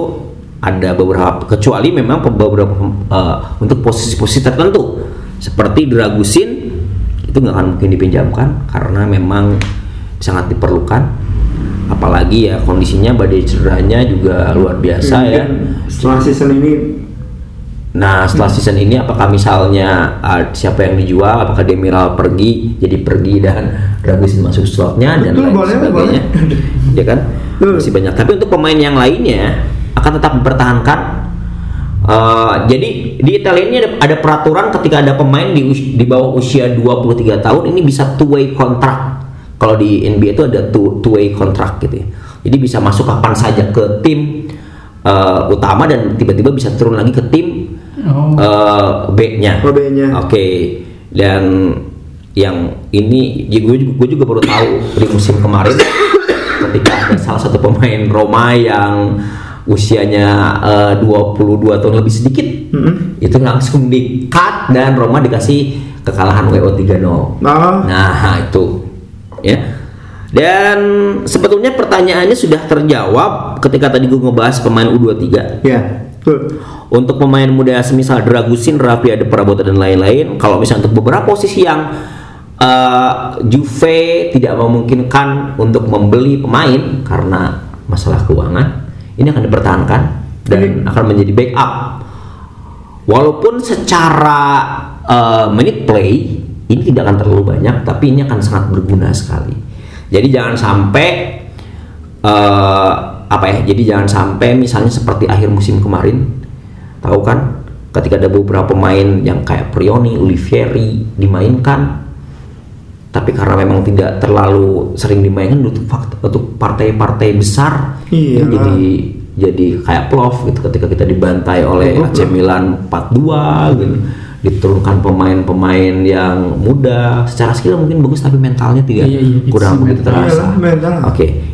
ada beberapa kecuali memang beberapa eh, untuk posisi-posisi tertentu. Seperti Dragusin itu nggak akan mungkin dipinjamkan karena memang sangat diperlukan. Apalagi ya kondisinya badai cederanya juga luar biasa ya. Setelah season ini Nah, setelah season ini apakah misalnya uh, siapa yang dijual, apakah Demiral pergi, jadi pergi dan *laughs* Dragusin masuk slotnya dan Betul, lain boleh, sebagainya, *laughs* ya kan? Betul. Masih banyak. Tapi untuk pemain yang lainnya akan tetap dipertahankan. Uh, jadi di Italia ini ada, ada peraturan ketika ada pemain di, di bawah usia 23 tahun ini bisa two way kontrak. Kalau di NBA itu ada two, two way kontrak gitu ya. Jadi bisa masuk kapan saja ke tim uh, utama dan tiba-tiba bisa turun lagi ke tim Oh. eh, B-nya. Oh, B-nya. Oke. Dan yang ini ya gue juga, gue juga baru tahu di musim kemarin *coughs* ketika ada salah satu pemain Roma yang usianya eh, 22 tahun lebih sedikit Mm-mm. itu langsung di cut dan Roma dikasih kekalahan WO 3-0. Nah, Nah, itu ya. Dan sebetulnya pertanyaannya sudah terjawab ketika tadi gue ngebahas pemain U23 ya, betul. Untuk pemain muda semisal Dragusin, Rafi, ada Prabowo dan lain-lain. Kalau misalnya untuk beberapa posisi yang eh, Juve tidak memungkinkan untuk membeli pemain karena masalah keuangan, ini akan dipertahankan dan Ini- akan menjadi backup. Walaupun secara eh, menit play ini tidak akan terlalu banyak, tapi ini akan sangat berguna sekali. Jadi jangan sampai eh, apa ya? Jadi jangan sampai misalnya seperti akhir musim kemarin, tahu kan? Ketika ada beberapa pemain yang kayak Prioni, Olivieri dimainkan, tapi karena memang tidak terlalu sering dimainkan untuk untuk partai-partai besar, Iya. ini jadi jadi kayak plov gitu ketika kita dibantai oleh AC. Milan 4-2 gitu diturunkan pemain-pemain yang muda secara skill mungkin bagus tapi mentalnya tidak Iya, iya, kurang begitu mental. terasa Iyalah, mental.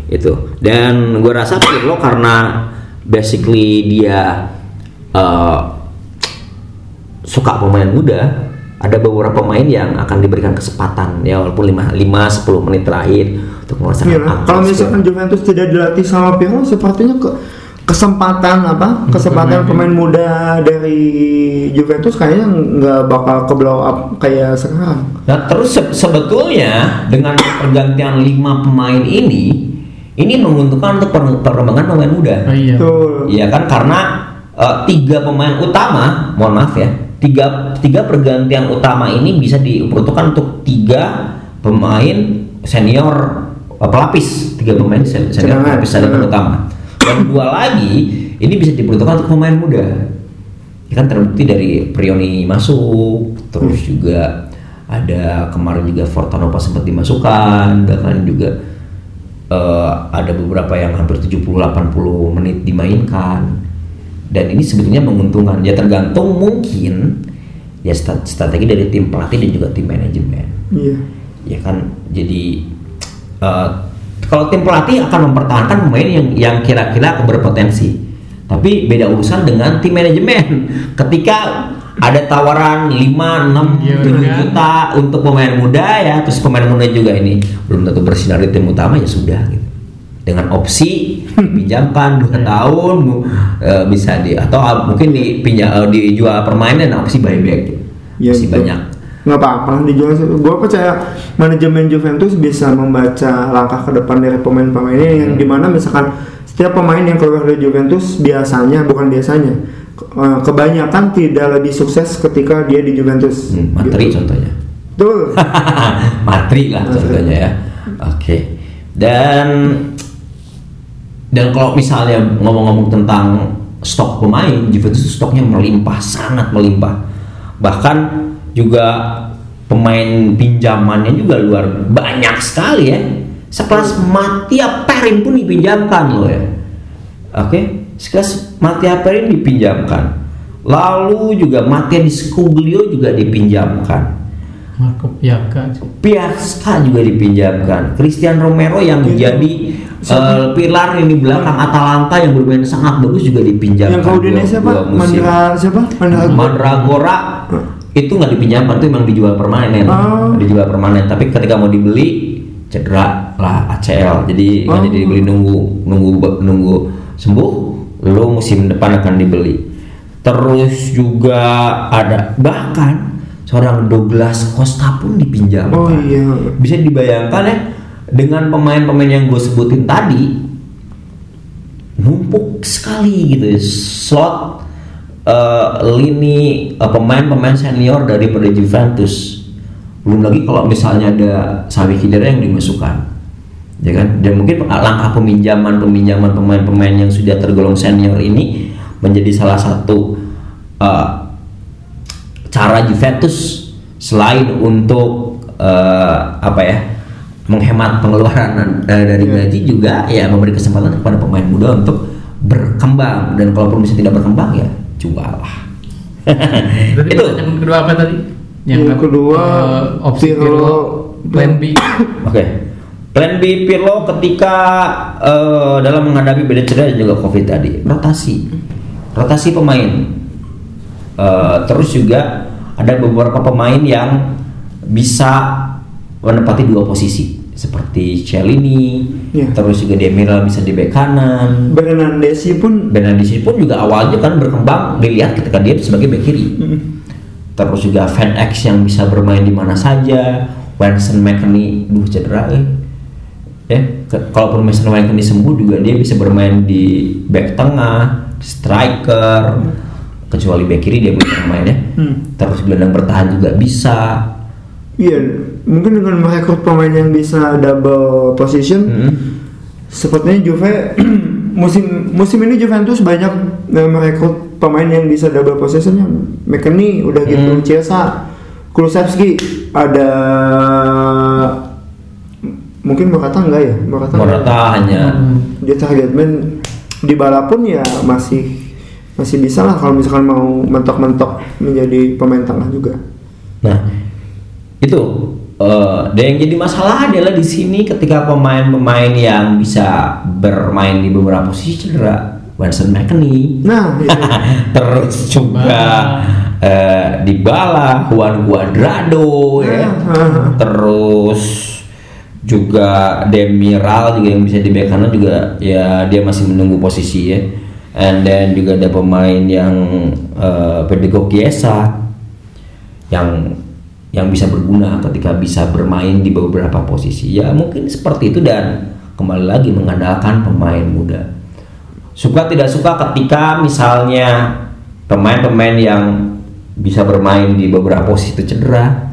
Itu dan gue rasa Pirlo karena basically dia eh, suka pemain muda ada beberapa pemain yang akan diberikan kesempatan ya walaupun 5 5 10 menit terakhir untuk merasakan Iya, kalau misalkan Juventus tidak dilatih sama Pirlo, sepertinya ke kesempatan apa? Kesempatan pemain muda dari Juventus kayaknya nggak bakal ke blow up kayak sekarang. Nah terus se- sebetulnya dengan pergantian lima pemain ini, ini menguntungkan untuk per- perkembangan pemain muda. Oh iya. Tuh. Iya kan karena eh, tiga pemain utama, mohon maaf ya, tiga tiga pergantian utama ini bisa diperuntukkan untuk tiga pemain senior eh, pelapis, tiga pemain sen- senior Cadangan, pelapis cadangan. utama. Dan dua lagi ini bisa diperuntukkan untuk pemain muda. Ya kan terbukti dari Prioni masuk, terus juga ada kemarin juga Fortanova sempat dimasukkan, bahkan juga eh, ada beberapa yang hampir 70-80 menit dimainkan. Dan ini sebetulnya menguntungkan. Ya tergantung mungkin ya strategi dari tim pelatih dan juga tim manajemen. Iya. ya kan? Jadi eh, kalau tim pelatih akan mempertahankan pemain yang yang kira-kira berpotensi. Tapi beda urusan dengan tim manajemen. *laughs* Ketika ada tawaran 5, 6, Iya, 7 kan? juta untuk pemain muda ya, terus pemain muda juga ini belum tentu bersinar di tim utama ya sudah gitu. Dengan opsi *laughs* dipinjamkan 2 tahun eh, bisa di atau ah, mungkin dipinjam eh, dijual permanen opsi buyback gitu. Ya, Masih itu. banyak. nggak apa-apa dijual gue percaya manajemen Juventus bisa membaca langkah ke depan dari pemain-pemainnya yang Hmm. di mana misalkan setiap pemain yang keluar dari Juventus biasanya bukan biasanya kebanyakan tidak lebih sukses ketika dia di Juventus. Hmm, materi Gitu. contohnya. betul. *laughs* Materi lah Materi. contohnya ya. Oke. Dan dan kalau misalnya ngomong-ngomong tentang stok pemain Juventus stoknya melimpah sangat melimpah. Bahkan juga pemain pinjamannya juga luar banyak sekali ya. Sekelas Mattia Perin pun dipinjamkan loh ya. Oke sekelas Mattia Perin dipinjamkan lalu juga Mattia Di Scuglio juga dipinjamkan Marco Piaka Piazza juga dipinjamkan. Christian Romero yang jadi eh, pilar yang di belakang Atalanta yang bermain sangat bagus juga dipinjamkan. yang kau dua- siapa dua musim. Mandra siapa Mandra Mandragora itu nggak dipinjamkan itu memang dijual permanen, Oh. dijual permanen. Tapi ketika mau dibeli cedera lah ACL, jadi nggak Oh. jadi dibeli nunggu nunggu nunggu sembuh, lalu musim depan akan dibeli. Terus juga ada bahkan seorang Douglas Costa pun dipinjamkan. Oh iya. Bisa dibayangkan ya dengan pemain-pemain yang gue sebutin tadi numpuk sekali gitu. Ya slot eh, lini eh, pemain-pemain senior daripada Juventus. Belum lagi kalau misalnya ada Sawi Khedira yang dimasukkan ya kan dan mungkin langkah peminjaman peminjaman pemain-pemain yang sudah tergolong senior ini menjadi salah satu eh, cara Juventus selain untuk eh, apa ya menghemat pengeluaran eh, dari Iya. gaji juga ya memberi kesempatan kepada pemain muda untuk berkembang dan kalaupun bisa tidak berkembang ya jual lah *laughs* Tadi itu pertanyaan kedua apa tadi? Yang kedua, eh, opsi Pirlo. Pirlo, plan B. oke plan B Pirlo ketika eh, dalam menghadapi beda cedera dan juga covid tadi rotasi rotasi pemain Eh, terus juga ada beberapa pemain yang bisa menempati dua posisi seperti Cellini, Iya. terus juga Demiral bisa di bek kanan. Bernandesi pun Bernardeschi pun juga awalnya kan berkembang dilihat ketika dia sebagai bek kiri. mm, Terus juga Van X yang bisa bermain di mana saja, Winston McKennie, duh cedera eh. Ya, ke- kalaupun Winston McKennie sembuh juga dia bisa bermain di back tengah, striker, kecuali back kiri dia belum pernah main ya. Hmm. Terus gelandang bertahan juga bisa. iya mungkin dengan merekrut pemain yang bisa double position Hmm. Sepertinya Juve *clears throat* musim musim ini Juventus banyak eh, merekrut pemain yang bisa double possession yang McKennie udah gitu Hmm. Chiesa Kulusevski ada mungkin Morata enggak ya Morata. Morata hanya Hmm. dia target man di bala pun ya masih masih bisa lah kalau misalkan mau mentok-mentok menjadi pemain tengah juga Nah, itu eh, dan yang jadi masalah adalah di sini ketika pemain-pemain yang bisa bermain di beberapa posisi cedera, Winston McKennie, nah itu *laughs* terus juga eh, Dybala, Juan Cuadrado, ya, Ah. terus juga Demiral juga yang bisa di bek kanan juga ya dia masih menunggu posisi ya. And then juga ada pemain yang eh, Federico Chiesa yang yang bisa berguna ketika bisa bermain di beberapa posisi ya mungkin seperti itu dan kembali lagi mengandalkan pemain muda suka tidak suka ketika misalnya pemain-pemain yang bisa bermain di beberapa posisi itu cedera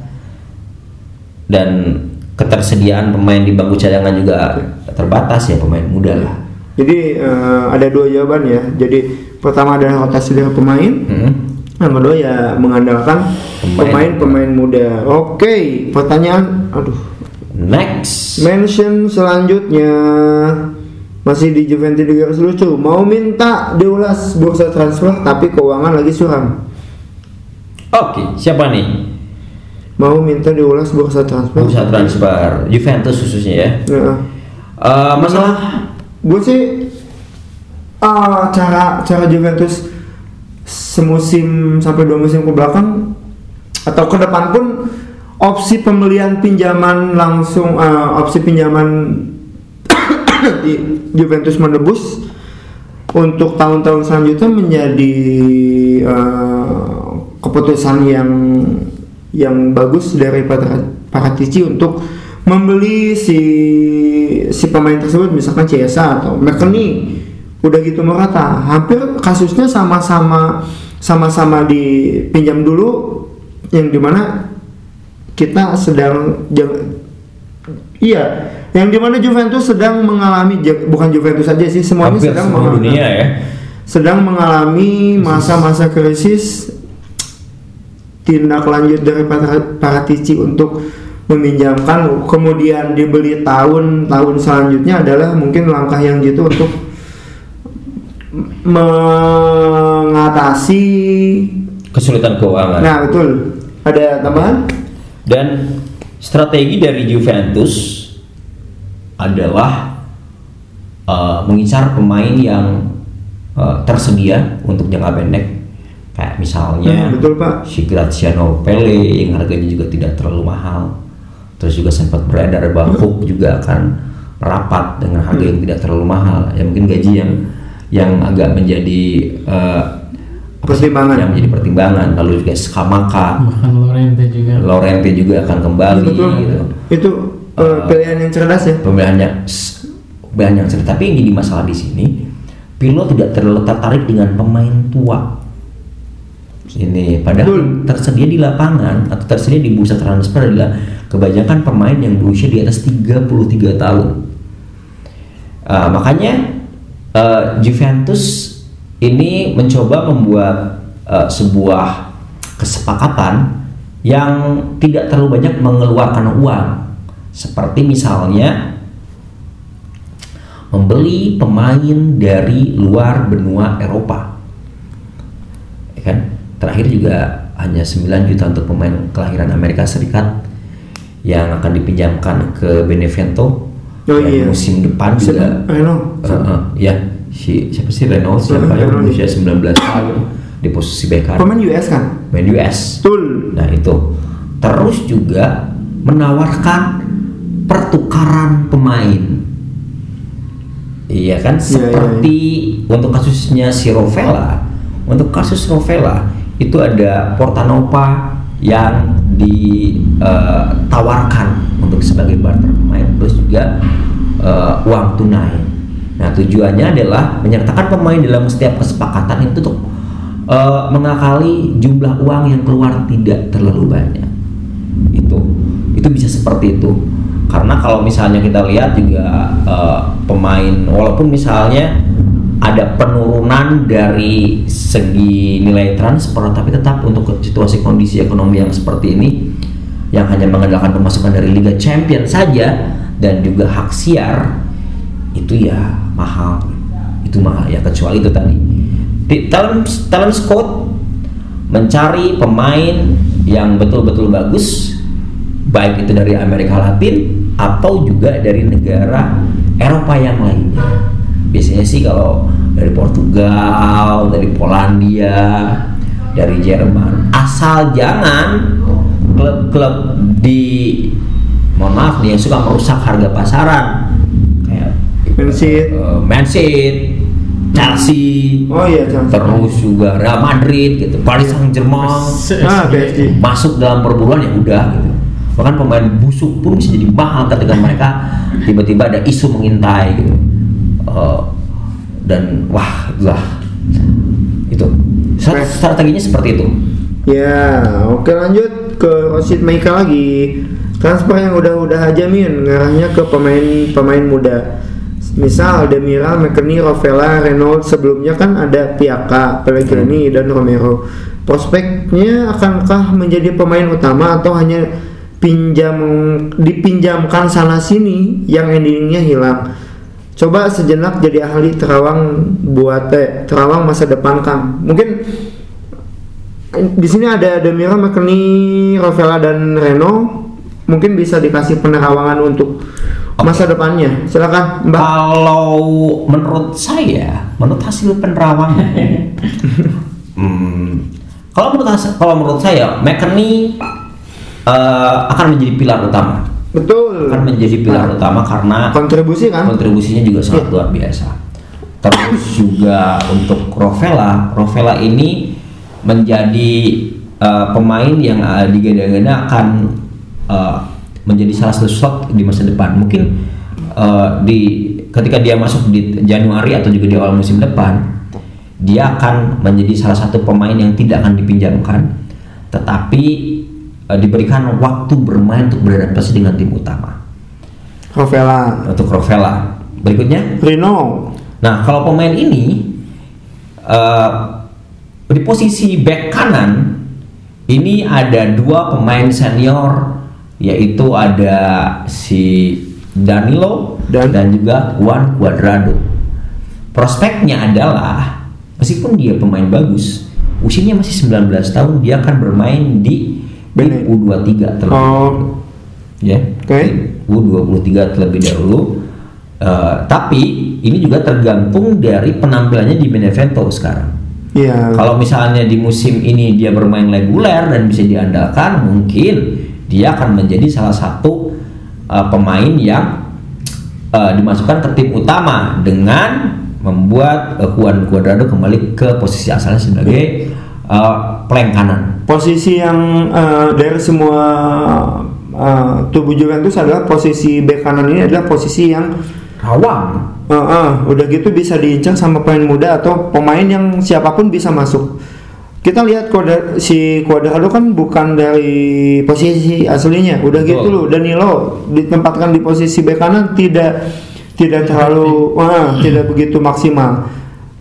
dan ketersediaan pemain di bangku cadangan juga terbatas ya pemain muda lah jadi eh, ada dua jawaban ya jadi pertama adalah rotasi dari pemain Hmm. Yang kedua ya mengandalkan Pemain. pemain-pemain muda. Oke, pertanyaan, aduh, next mention selanjutnya masih di Juventus di garis lucu. Mau minta diulas bursa transfer tapi keuangan lagi suram. oke siapa nih Mau minta diulas bursa transfer. bursa transfer. Juventus khususnya ya. Nah, Eh, masalah gue sih ah, cara cara Juventus semusim sampai dua musim ke belakang atau ke depan pun opsi pembelian pinjaman langsung ah, opsi pinjaman *coughs* di Juventus menebus untuk tahun-tahun selanjutnya menjadi ah, keputusan yang yang bagus dari Paratici untuk membeli si si pemain tersebut misalkan Ciesa atau McKennie udah gitu merata hampir kasusnya sama-sama sama-sama dipinjam dulu yang di mana kita sedang jang- iya yang di mana Juventus sedang mengalami bukan Juventus saja sih semuanya Hampir sedang mengalami dunia ya. sedang mengalami masa-masa krisis tindak lanjut dari Para- Paratici untuk meminjamkan kemudian dibeli tahun-tahun selanjutnya adalah mungkin langkah yang gitu untuk mengatasi Kesulitan keuangan. nah betul ada tambahan Dan strategi dari Juventus adalah uh, mengincar pemain yang uh, tersedia untuk jangka pendek. Kayak misalnya Hmm, betul, Pak. si Graziano Pele yang harganya juga tidak terlalu mahal. Terus juga sempat beredar bahwa Hook juga akan merapat dengan harga yang tidak terlalu mahal. Ya mungkin gaji yang yang agak menjadi uh? Pertimbangan. yang menjadi pertimbangan. Lalu juga Skamaka. bahkan Lorente juga Lorente juga akan kembali Iya, betul gitu. itu eh, pilihan yang cerdas ya pemilihan yang cerdas. Tapi yang jadi masalah di sini, Pirlo tidak terlalu tertarik dengan pemain tua. Ini padahal Betul. tersedia di lapangan atau tersedia di bursa transfer adalah kebanyakan pemain yang berusia di atas 33 tahun. Uh, makanya uh, Juventus ini mencoba membuat uh, sebuah kesepakatan yang tidak terlalu banyak mengeluarkan uang seperti misalnya membeli pemain dari luar benua Eropa ya kan terakhir juga hanya 9 juta untuk pemain kelahiran Amerika Serikat yang akan dipinjamkan ke Benevento. Oh iya. musim depan juga Reno Eh, eh, ya si siapa sih Renault siapa? Yang berusia 19 tahun di posisi bek kanan. Pemain US kan? Main US betul. Nah itu. Terus juga menawarkan pertukaran pemain. Iya kan? Iya, seperti untuk kasusnya si Rovella. Untuk kasus Rovella itu ada Portanova yang ditawarkan untuk sebagai barter pemain plus juga eh, uang tunai. Nah tujuannya adalah menyertakan pemain dalam setiap kesepakatan itu untuk eh, mengakali jumlah uang yang keluar tidak terlalu banyak itu itu bisa seperti itu karena kalau misalnya kita lihat juga eh, pemain walaupun misalnya ada penurunan dari segi nilai transfer tapi tetap untuk situasi kondisi ekonomi yang seperti ini yang hanya mengandalkan pemasukan dari Liga Champions saja dan juga hak siar itu ya mahal. Itu mahal ya kecuali itu tadi. Di talent talent scout mencari pemain yang betul-betul bagus baik itu dari Amerika Latin atau juga dari negara Eropa yang lainnya biasanya sih kalau dari Portugal dari Polandia dari Jerman asal jangan klub-klub di mohon maaf nih yang suka merusak harga pasaran kayak Man City. eh, Man City, Chelsea, oh iya jangan terus juga Real Madrid gitu, Paris Saint Germain ah PSG masuk dalam perburuan ya udah gitu. Bahkan pemain busuk pun bisa jadi mahal ketika mereka tiba-tiba ada isu mengintai gitu. Eh, dan wah lah itu Strat- strateginya seperti itu. Ya, oke lanjut ke Rosid Maika lagi. Transfer yang udah-udah aja min, ngarahnya ke pemain-pemain muda. Misal Demira, McKennie, Rovella, Renault sebelumnya kan ada Piaka, Pellegrini dan Romero. Prospeknya akankah menjadi pemain utama atau hanya pinjam dipinjamkan sana sini yang endingnya hilang? Coba sejenak jadi ahli terawang buat eh, terawang masa depan Kang. Mungkin di sini ada Demira, McKennie, Rovella dan Reno mungkin bisa dikasih penerawangan untuk Oke. masa depannya. Silakan, Mbak. Kalau menurut saya, menurut hasil penerawangan, *laughs* hmm, kalau menurut kalau menurut saya, McKinney eh, akan menjadi pilar utama, Betul. akan menjadi pilar Nah, utama karena kontribusi kan? kontribusinya juga sangat luar biasa. Terus juga untuk Rovella, Rovella ini menjadi eh, pemain yang uh, digadang-gadang akan eh, menjadi salah satu slot di masa depan. Mungkin eh, di ketika dia masuk di Januari atau juga di awal musim depan, dia akan menjadi salah satu pemain yang tidak akan dipinjamkan, tetapi eh, diberikan waktu bermain untuk beradaptasi dengan tim utama Rovella, untuk Rovella. Berikutnya, Rino, Nah, kalau pemain ini eh, di posisi back kanan ini ada dua pemain senior yaitu ada si Danilo Dan- dan, juga Juan Cuadrado. Prospeknya adalah meskipun dia pemain bagus, usianya masih 19 tahun dia akan bermain di. Tim U23 terlebih oh, ya. Oke. U23 terlebih dahulu. Eh, tapi ini juga tergantung dari penampilannya di Benevento sekarang. Iya. kalau misalnya di musim ini dia bermain reguler dan bisa diandalkan mungkin dia akan menjadi salah satu eh, pemain yang eh, dimasukkan ke tim utama dengan membuat eh, Juan Cuadrado kembali ke posisi asalnya sebagai eh, plank kanan Posisi yang eh, dari semua eh, tubuh Juventus adalah posisi bek kanan ini adalah posisi yang rawang eh, eh, udah gitu bisa diincar sama pemain muda atau pemain yang siapa pun bisa masuk. Kita lihat Cuadra- si Cuadrado kan bukan dari posisi aslinya, udah Betul. gitu loh. Danilo ditempatkan di posisi bek kanan tidak tidak terlalu ah, tidak begitu maksimal.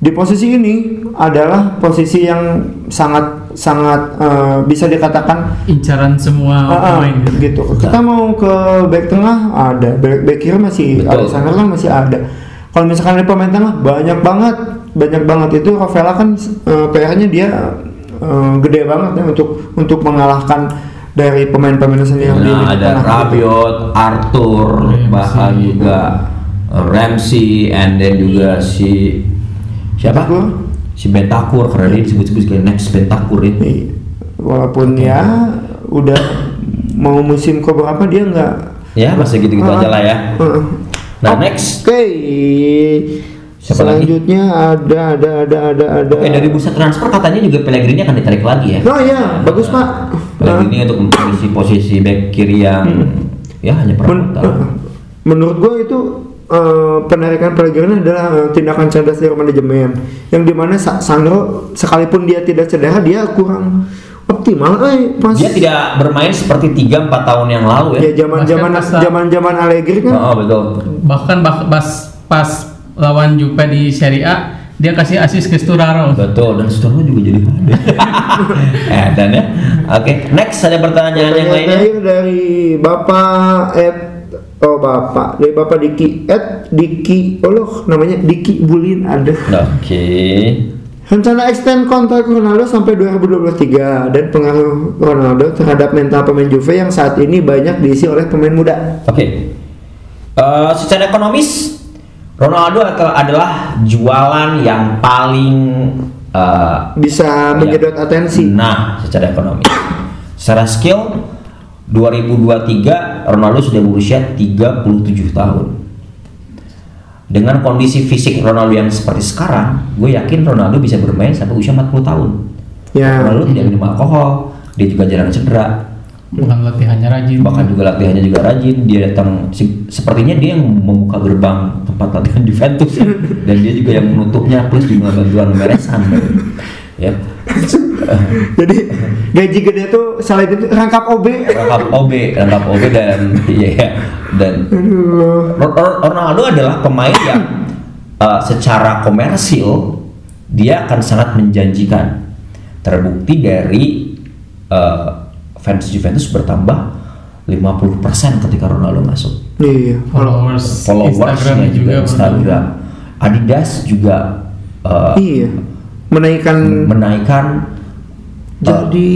Di posisi ini adalah posisi yang sangat sangat eh, bisa dikatakan incaran semua Ah, ah, pemain gitu. gitu. Kita mau ke back tengah ada, back, back kiri masih Betul. Alexander kan masih ada. Kalau misalkan di pemain tengah banyak banget, banyak banget itu Rovella kan eh, PR-nya dia eh, gede banget ya untuk untuk mengalahkan dari pemain-pemain senior di Nah, ada. Rabiot, Arthur, Ramsey. bahkan juga uh, Ramsey, and then juga si siapa? Si Bentakur karena dia disebut-sebut sebagai next Bentakur itu. Iya. Walaupun ya udah mau musim ke berapa dia nggak Ya, masih gitu-gitu Ah, aja lah ya. ah. Nah, Oke. next. Siapa Selanjutnya ada ada ada ada ada. Oke, dari bursa transfer katanya juga Pellegrini akan ditarik lagi ya. Oh iya, bagus Pak. Pellegrini untuk mengisi posisi back kiri yang ya hanya Hmm. Men- perawatan. menurut gue itu eh, penarikan Pellegrini adalah eh, tindakan cerdas dari manajemen yang di mana Sa- Sandro sekalipun dia tidak cedera dia kurang optimal eh pas Dia tidak bermain seperti 3-4 tahun yang lalu ya. ya zaman zaman Bahkan pas- zaman zaman Allegri kan Oh, betul. bahkan bah- pas pas lawan Juve di Serie A dia kasih asis ke Sturaro Betul, dan Sturlo juga jadi *laughs* eh, dan ya. Oke, next ada pertanyaan yang Pertanyaan lainnya. terakhir dari Bapak Ed Oh Bapak dari Bapak Diki Ed Diki Oh loh namanya Diki Bulin ada Oke. Rencana extend kontrak Ronaldo sampai 2023 dan pengaruh Ronaldo terhadap mental pemain Juve yang saat ini banyak diisi oleh pemain muda. Oke. Eh, secara ekonomis Ronaldo adalah- jualan yang paling eh, Bisa Iya. menyedot atensi. Nah, secara ekonomi. Secara skill 2023 Ronaldo sudah berusia 37 tahun. Dengan kondisi fisik Ronaldo yang seperti sekarang, gue yakin Ronaldo bisa bermain sampai usia 40 tahun. Ya. Ronaldo tidak minum alkohol, dia juga jarang cedera, bukan latihannya rajin bahkan juga latihannya juga rajin. Dia datang, sepertinya dia yang membuka gerbang tempat latihan Juventus *laughs* dan dia juga yang menutupnya plus juga bantuan meresan, *laughs* ya. *laughs* Jadi gaji gede tuh selain itu rangkap OB. rangkap OB, rangkap OB dan *laughs* iya dan Aduh. Ro- Ro- Ronaldo adalah pemain yang uh, secara komersil dia akan sangat menjanjikan. Terbukti dari uh, fans Juventus bertambah 50% ketika Ronaldo masuk. Iya. followers Followersnya Instagramnya juga Instagram. Adidas juga uh, Iya. Menaikkan menaikkan uh, jadi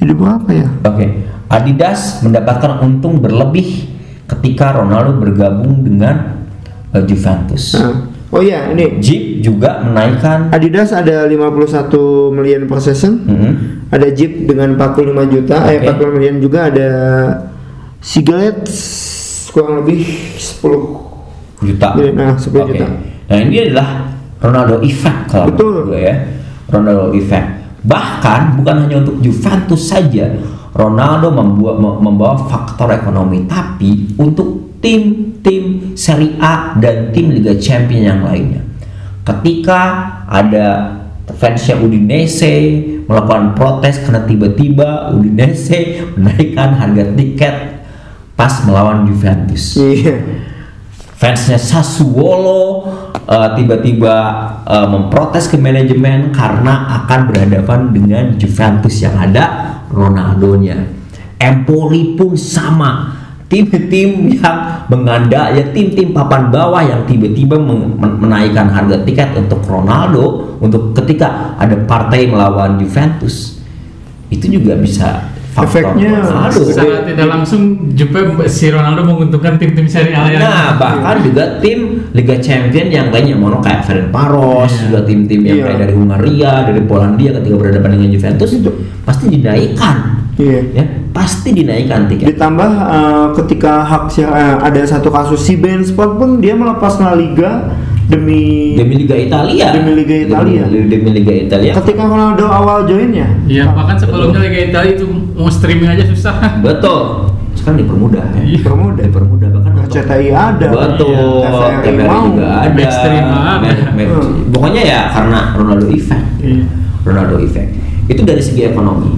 jadi berapa ya? Oke, Adidas mendapatkan untung berlebih ketika Ronaldo bergabung dengan eh, Juventus. Nah, oh iya ini Jeep juga menaikkan Adidas ada 51 million per season. Mhm. Ada Jeep dengan 45 juta, eh Oke. 45 million juga ada Sigaret kurang lebih 10 juta. Iya, nah, 10 Oke. juta. Nah ini adalah Ronaldo effect kalau Betul. gue ya. Ronaldo effect. Bahkan bukan hanya untuk Juventus saja, Ronaldo membuat mem- membawa faktor ekonomi, tapi untuk tim-tim Serie A dan tim Liga Champions yang lainnya. Ketika ada fansnya Udinese melakukan protes karena tiba-tiba Udinese *laughs* menaikkan harga tiket pas melawan Juventus Iya. fansnya Sassuolo eh, tiba-tiba eh, memprotes ke manajemen karena akan berhadapan dengan Juventus yang ada Ronaldonya. Empoli pun sama. Tim-tim yang menganda ya tim-tim papan bawah yang tiba-tiba men- men- menaikkan harga tiket untuk Ronaldo untuk ketika ada partai melawan Juventus itu juga bisa Efeknya. Secara tidak langsung Juve si Ronaldo menguntungkan tim-tim Serie A yang Nah, bahkan juga tim Liga Champion yang lainnya mau kayak Ferencvaros, Iya. juga tim-tim yang Iya. kayak dari Hungaria, dari Polandia ketika berhadapan dengan Juventus Itu. pasti dinaikkan. Iya. Ya, pasti dinaikkan tiket. Ditambah eh, ketika hak eh, ada satu kasus si Ben Sport pun dia melepas La Liga demi, Demi Liga Italia. Demi Liga Italia. Demi, demi Liga Italia. ketika Ronaldo awal joinnya. Iya, bahkan sebelumnya Liga Italia itu mau streaming aja susah. Betul. Sekarang dipermudah ya. Iya. Dipermudah. Dipermudah bahkan RCTI ada. Betul. Iya. TVRI juga ada. Mainstream ada. Ma- ma- Hmm. Pokoknya ya karena Ronaldo effect. Iya. Ronaldo effect. Itu dari segi ekonomi.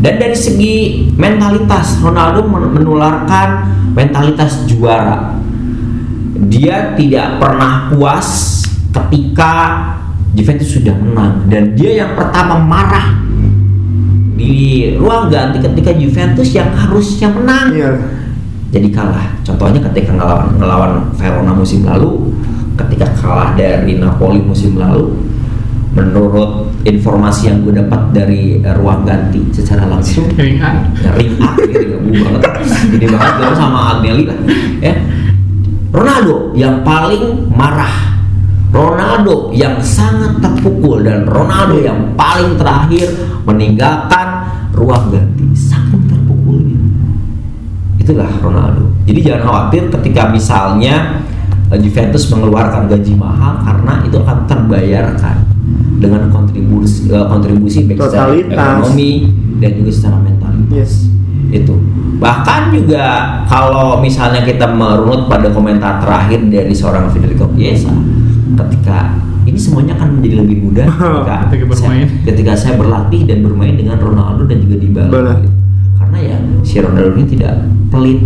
Dan dari segi mentalitas, Ronaldo men- menularkan mentalitas juara. Dia tidak pernah puas ketika Juventus sudah menang dan dia yang pertama marah di ruang ganti ketika Juventus yang harusnya menang Iya. jadi kalah. Contohnya ketika ngelawan, ngelawan Verona musim lalu, ketika kalah dari Napoli musim lalu, menurut informasi yang gue dapat dari eh, ruang ganti secara langsung, Ringan. ring up gitu gue banget, ini banget gue sama Agnelli lah, ya. Ronaldo yang paling marah, Ronaldo yang sangat terpukul dan Ronaldo yang paling terakhir meninggalkan ruang ganti, saking terpukulnya itulah Ronaldo. Jadi jangan khawatir ketika misalnya eh, Juventus mengeluarkan gaji mahal karena itu akan terbayarkan dengan kontribusi eh, kontribusi baik secara ekonomi dan juga secara mentalitas. Yes. Itu. Bahkan juga kalau misalnya kita merunut pada komentar terakhir dari seorang Federico Chiesa ketika ini semuanya akan menjadi lebih mudah *laughs* ketika, Ketika bermain. saya, ketika saya berlatih dan bermain dengan Ronaldo dan juga Dybala. Bala. gitu. Karena ya si Ronaldo ini tidak pelit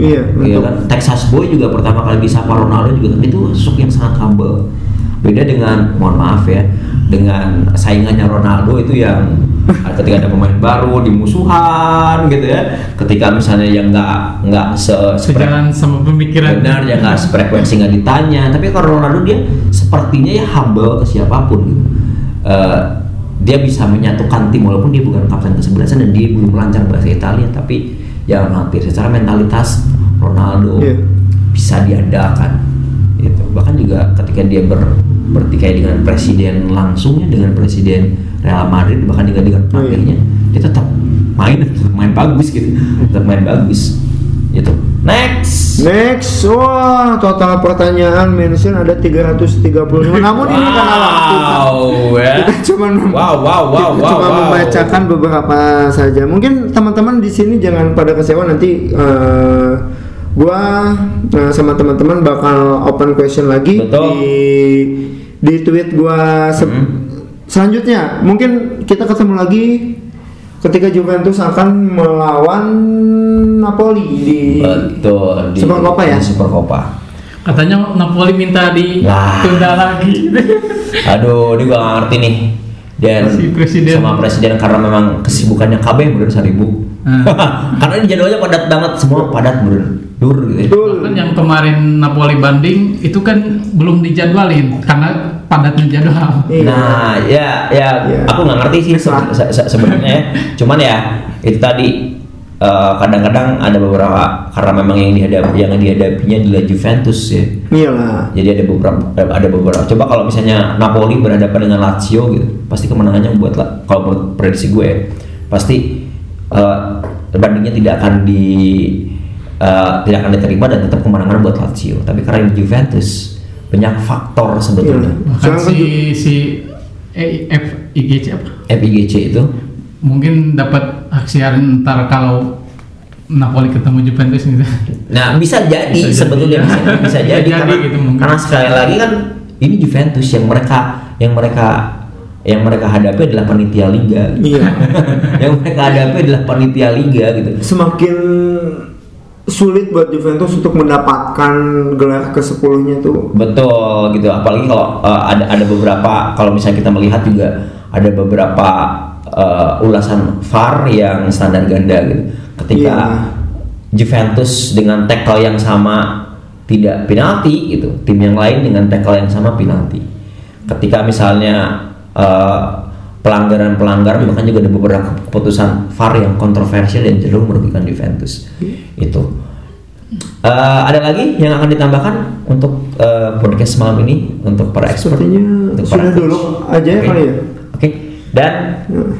Iya, untuk kan Texas Boy juga pertama kali disapa Ronaldo juga itu sosok yang sangat humble. Beda dengan mohon maaf ya dengan saingannya Ronaldo itu yang *laughs* ketika ada pemain baru dimusuhan gitu ya. Ketika misalnya yang nggak nggak se Sejalan sama pemikiran. benar yang nggak frekuensi nggak ditanya. Tapi kalau Ronaldo dia sepertinya ya humble ke siapa pun gitu. Eh, dia bisa menyatukan tim walaupun dia bukan kapten kesebelasan dan dia belum lancar bahasa Italia tapi jangan khawatir secara mentalitas Ronaldo Iya. bisa diandalkan itu bahkan juga ketika dia ber, bertikai dengan presiden langsungnya dengan presiden Real Madrid bahkan juga dengan Oh, iya. pelatihnya dia tetap main *laughs* tetap main bagus gitu tetap main bagus itu next Next, wah total pertanyaan mention ada 335. *laughs* Namun ini karena waktu wow ya. kita cuma wow wow wow kita wow cuma wow. membacakan beberapa saja. Mungkin teman-teman di sini jangan pada kecewa nanti eh, gua eh, sama teman-teman bakal open question lagi Betul. di di tweet gua se- Mhm. selanjutnya. Mungkin kita ketemu lagi ketika Juventus akan melawan Napoli di betul di Supercoppa ya? di Supercoppa. Katanya Napoli minta ditunda lagi. *laughs* Aduh, ini gua gak ngerti nih. Dan Si presiden. sama presiden karena memang kesibukannya KB bener seribu. Hmm. *laughs* karena ini jadwalnya padat banget, semua padat bener. Dur gitu. ya. Betul. kan yang kemarin Napoli banding itu kan belum dijadwalin karena padatnya jadwal. Iya. Nah, ya, ya, Iya. aku nggak ngerti sih se- se- se- sebenarnya. ya. Cuman ya itu tadi eh, kadang-kadang ada beberapa karena memang yang dihadapi yang dihadapinya adalah Juventus ya. Iyalah. Jadi ada beberapa ada beberapa. Coba kalau misalnya Napoli berhadapan dengan Lazio gitu, pasti kemenangannya buat La- kalau menurut prediksi gue ya, pasti eh, bandingnya tidak akan di eh, tidak akan diterima dan tetap kemenangan buat Lazio. Tapi karena ini Juventus banyak faktor sebetulnya. Bahkan Jangan si si E- F IGC apa? FIGC itu Mungkin dapat hak siaran ntar kalau Napoli ketemu Juventus gitu. Nah bisa jadi Bisa jadi, sebetulnya ya. bisa, bisa Bisa jadi, jadi karena, gitu mungkin. karena sekali lagi kan ini Juventus yang mereka yang mereka yang mereka hadapi adalah panitia liga. Iya. *laughs* yang mereka hadapi adalah panitia liga gitu. Semakin sulit buat Juventus untuk mendapatkan gelar ke 10 nya tuh. Betul gitu. Apalagi kalau uh, ada ada beberapa kalau misalnya kita melihat juga ada beberapa uh, ulasan VAR yang standar ganda gitu. Ketika Iya. Juventus dengan tackle yang sama tidak penalti gitu, tim yang lain dengan tackle yang sama penalti. Ketika misalnya uh, pelanggaran-pelanggaran bahkan juga ada beberapa keputusan VAR yang kontroversial dan cenderung merugikan Juventus. Itu. Uh, ada lagi yang akan ditambahkan untuk uh, podcast malam ini untuk para expert? Sepertinya untuk sudah coach? dulu aja ya Oke. kali ya. Oke. Dan Nah,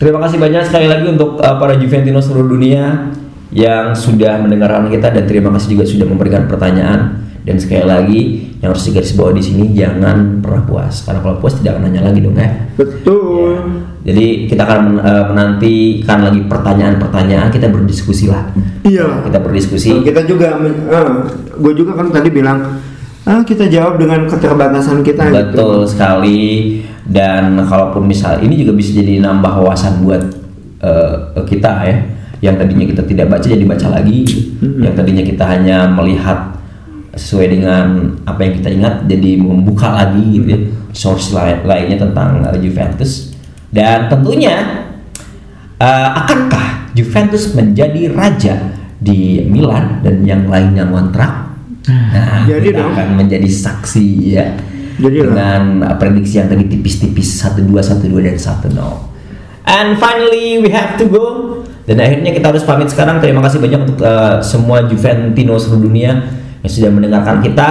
terima kasih banyak sekali lagi untuk uh, para Juventino seluruh dunia yang sudah mendengarkan kita dan terima kasih juga sudah memberikan pertanyaan dan sekali lagi yang harus digaris bawah di sini jangan pernah puas karena kalau puas tidak akan nanya lagi dong ya. Betul. Jadi kita akan uh, menantikan lagi pertanyaan-pertanyaan kita berdiskusi lah. Iya. Kita berdiskusi. Kita juga, gue juga kan tadi bilang, ah kita jawab dengan keterbatasan kita Betul gitu. sekali dan kalaupun misal ini juga bisa jadi nambah wawasan buat eh, kita ya yang tadinya kita tidak baca jadi baca lagi yang tadinya kita hanya melihat sesuai dengan apa yang kita ingat jadi membuka lagi gitu ya source lain- lainnya tentang eh, Juventus dan tentunya eh, akankah Juventus menjadi raja di Milan dan yang lainnya ngontrak Nah, Jadi kita dong. akan menjadi saksi ya. Jadi lah. dengan uh, prediksi yang tadi tipis-tipis 1 2 1 2 dan 1 0. And finally we have to go. Dan akhirnya kita harus pamit sekarang. Terima kasih banyak untuk uh, semua Juventino seluruh dunia yang sudah mendengarkan kita.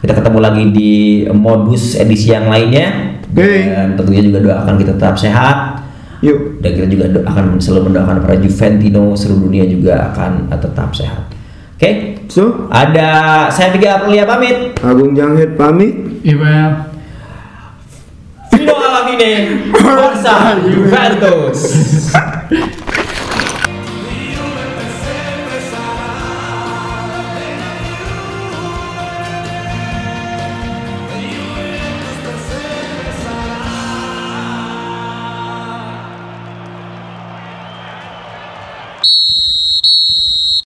Kita ketemu lagi di modus edisi yang lainnya. Oke. Dan tentunya juga doakan kita tetap sehat. Yuk. Dan kita juga akan selalu mendoakan para Juventino seluruh dunia juga akan uh, tetap sehat. Oke, So, ada saya Tiga Aprilia pamit. Agung Janghit pamit. Iya. Fino Alamine Barca *laughs* Juventus *laughs*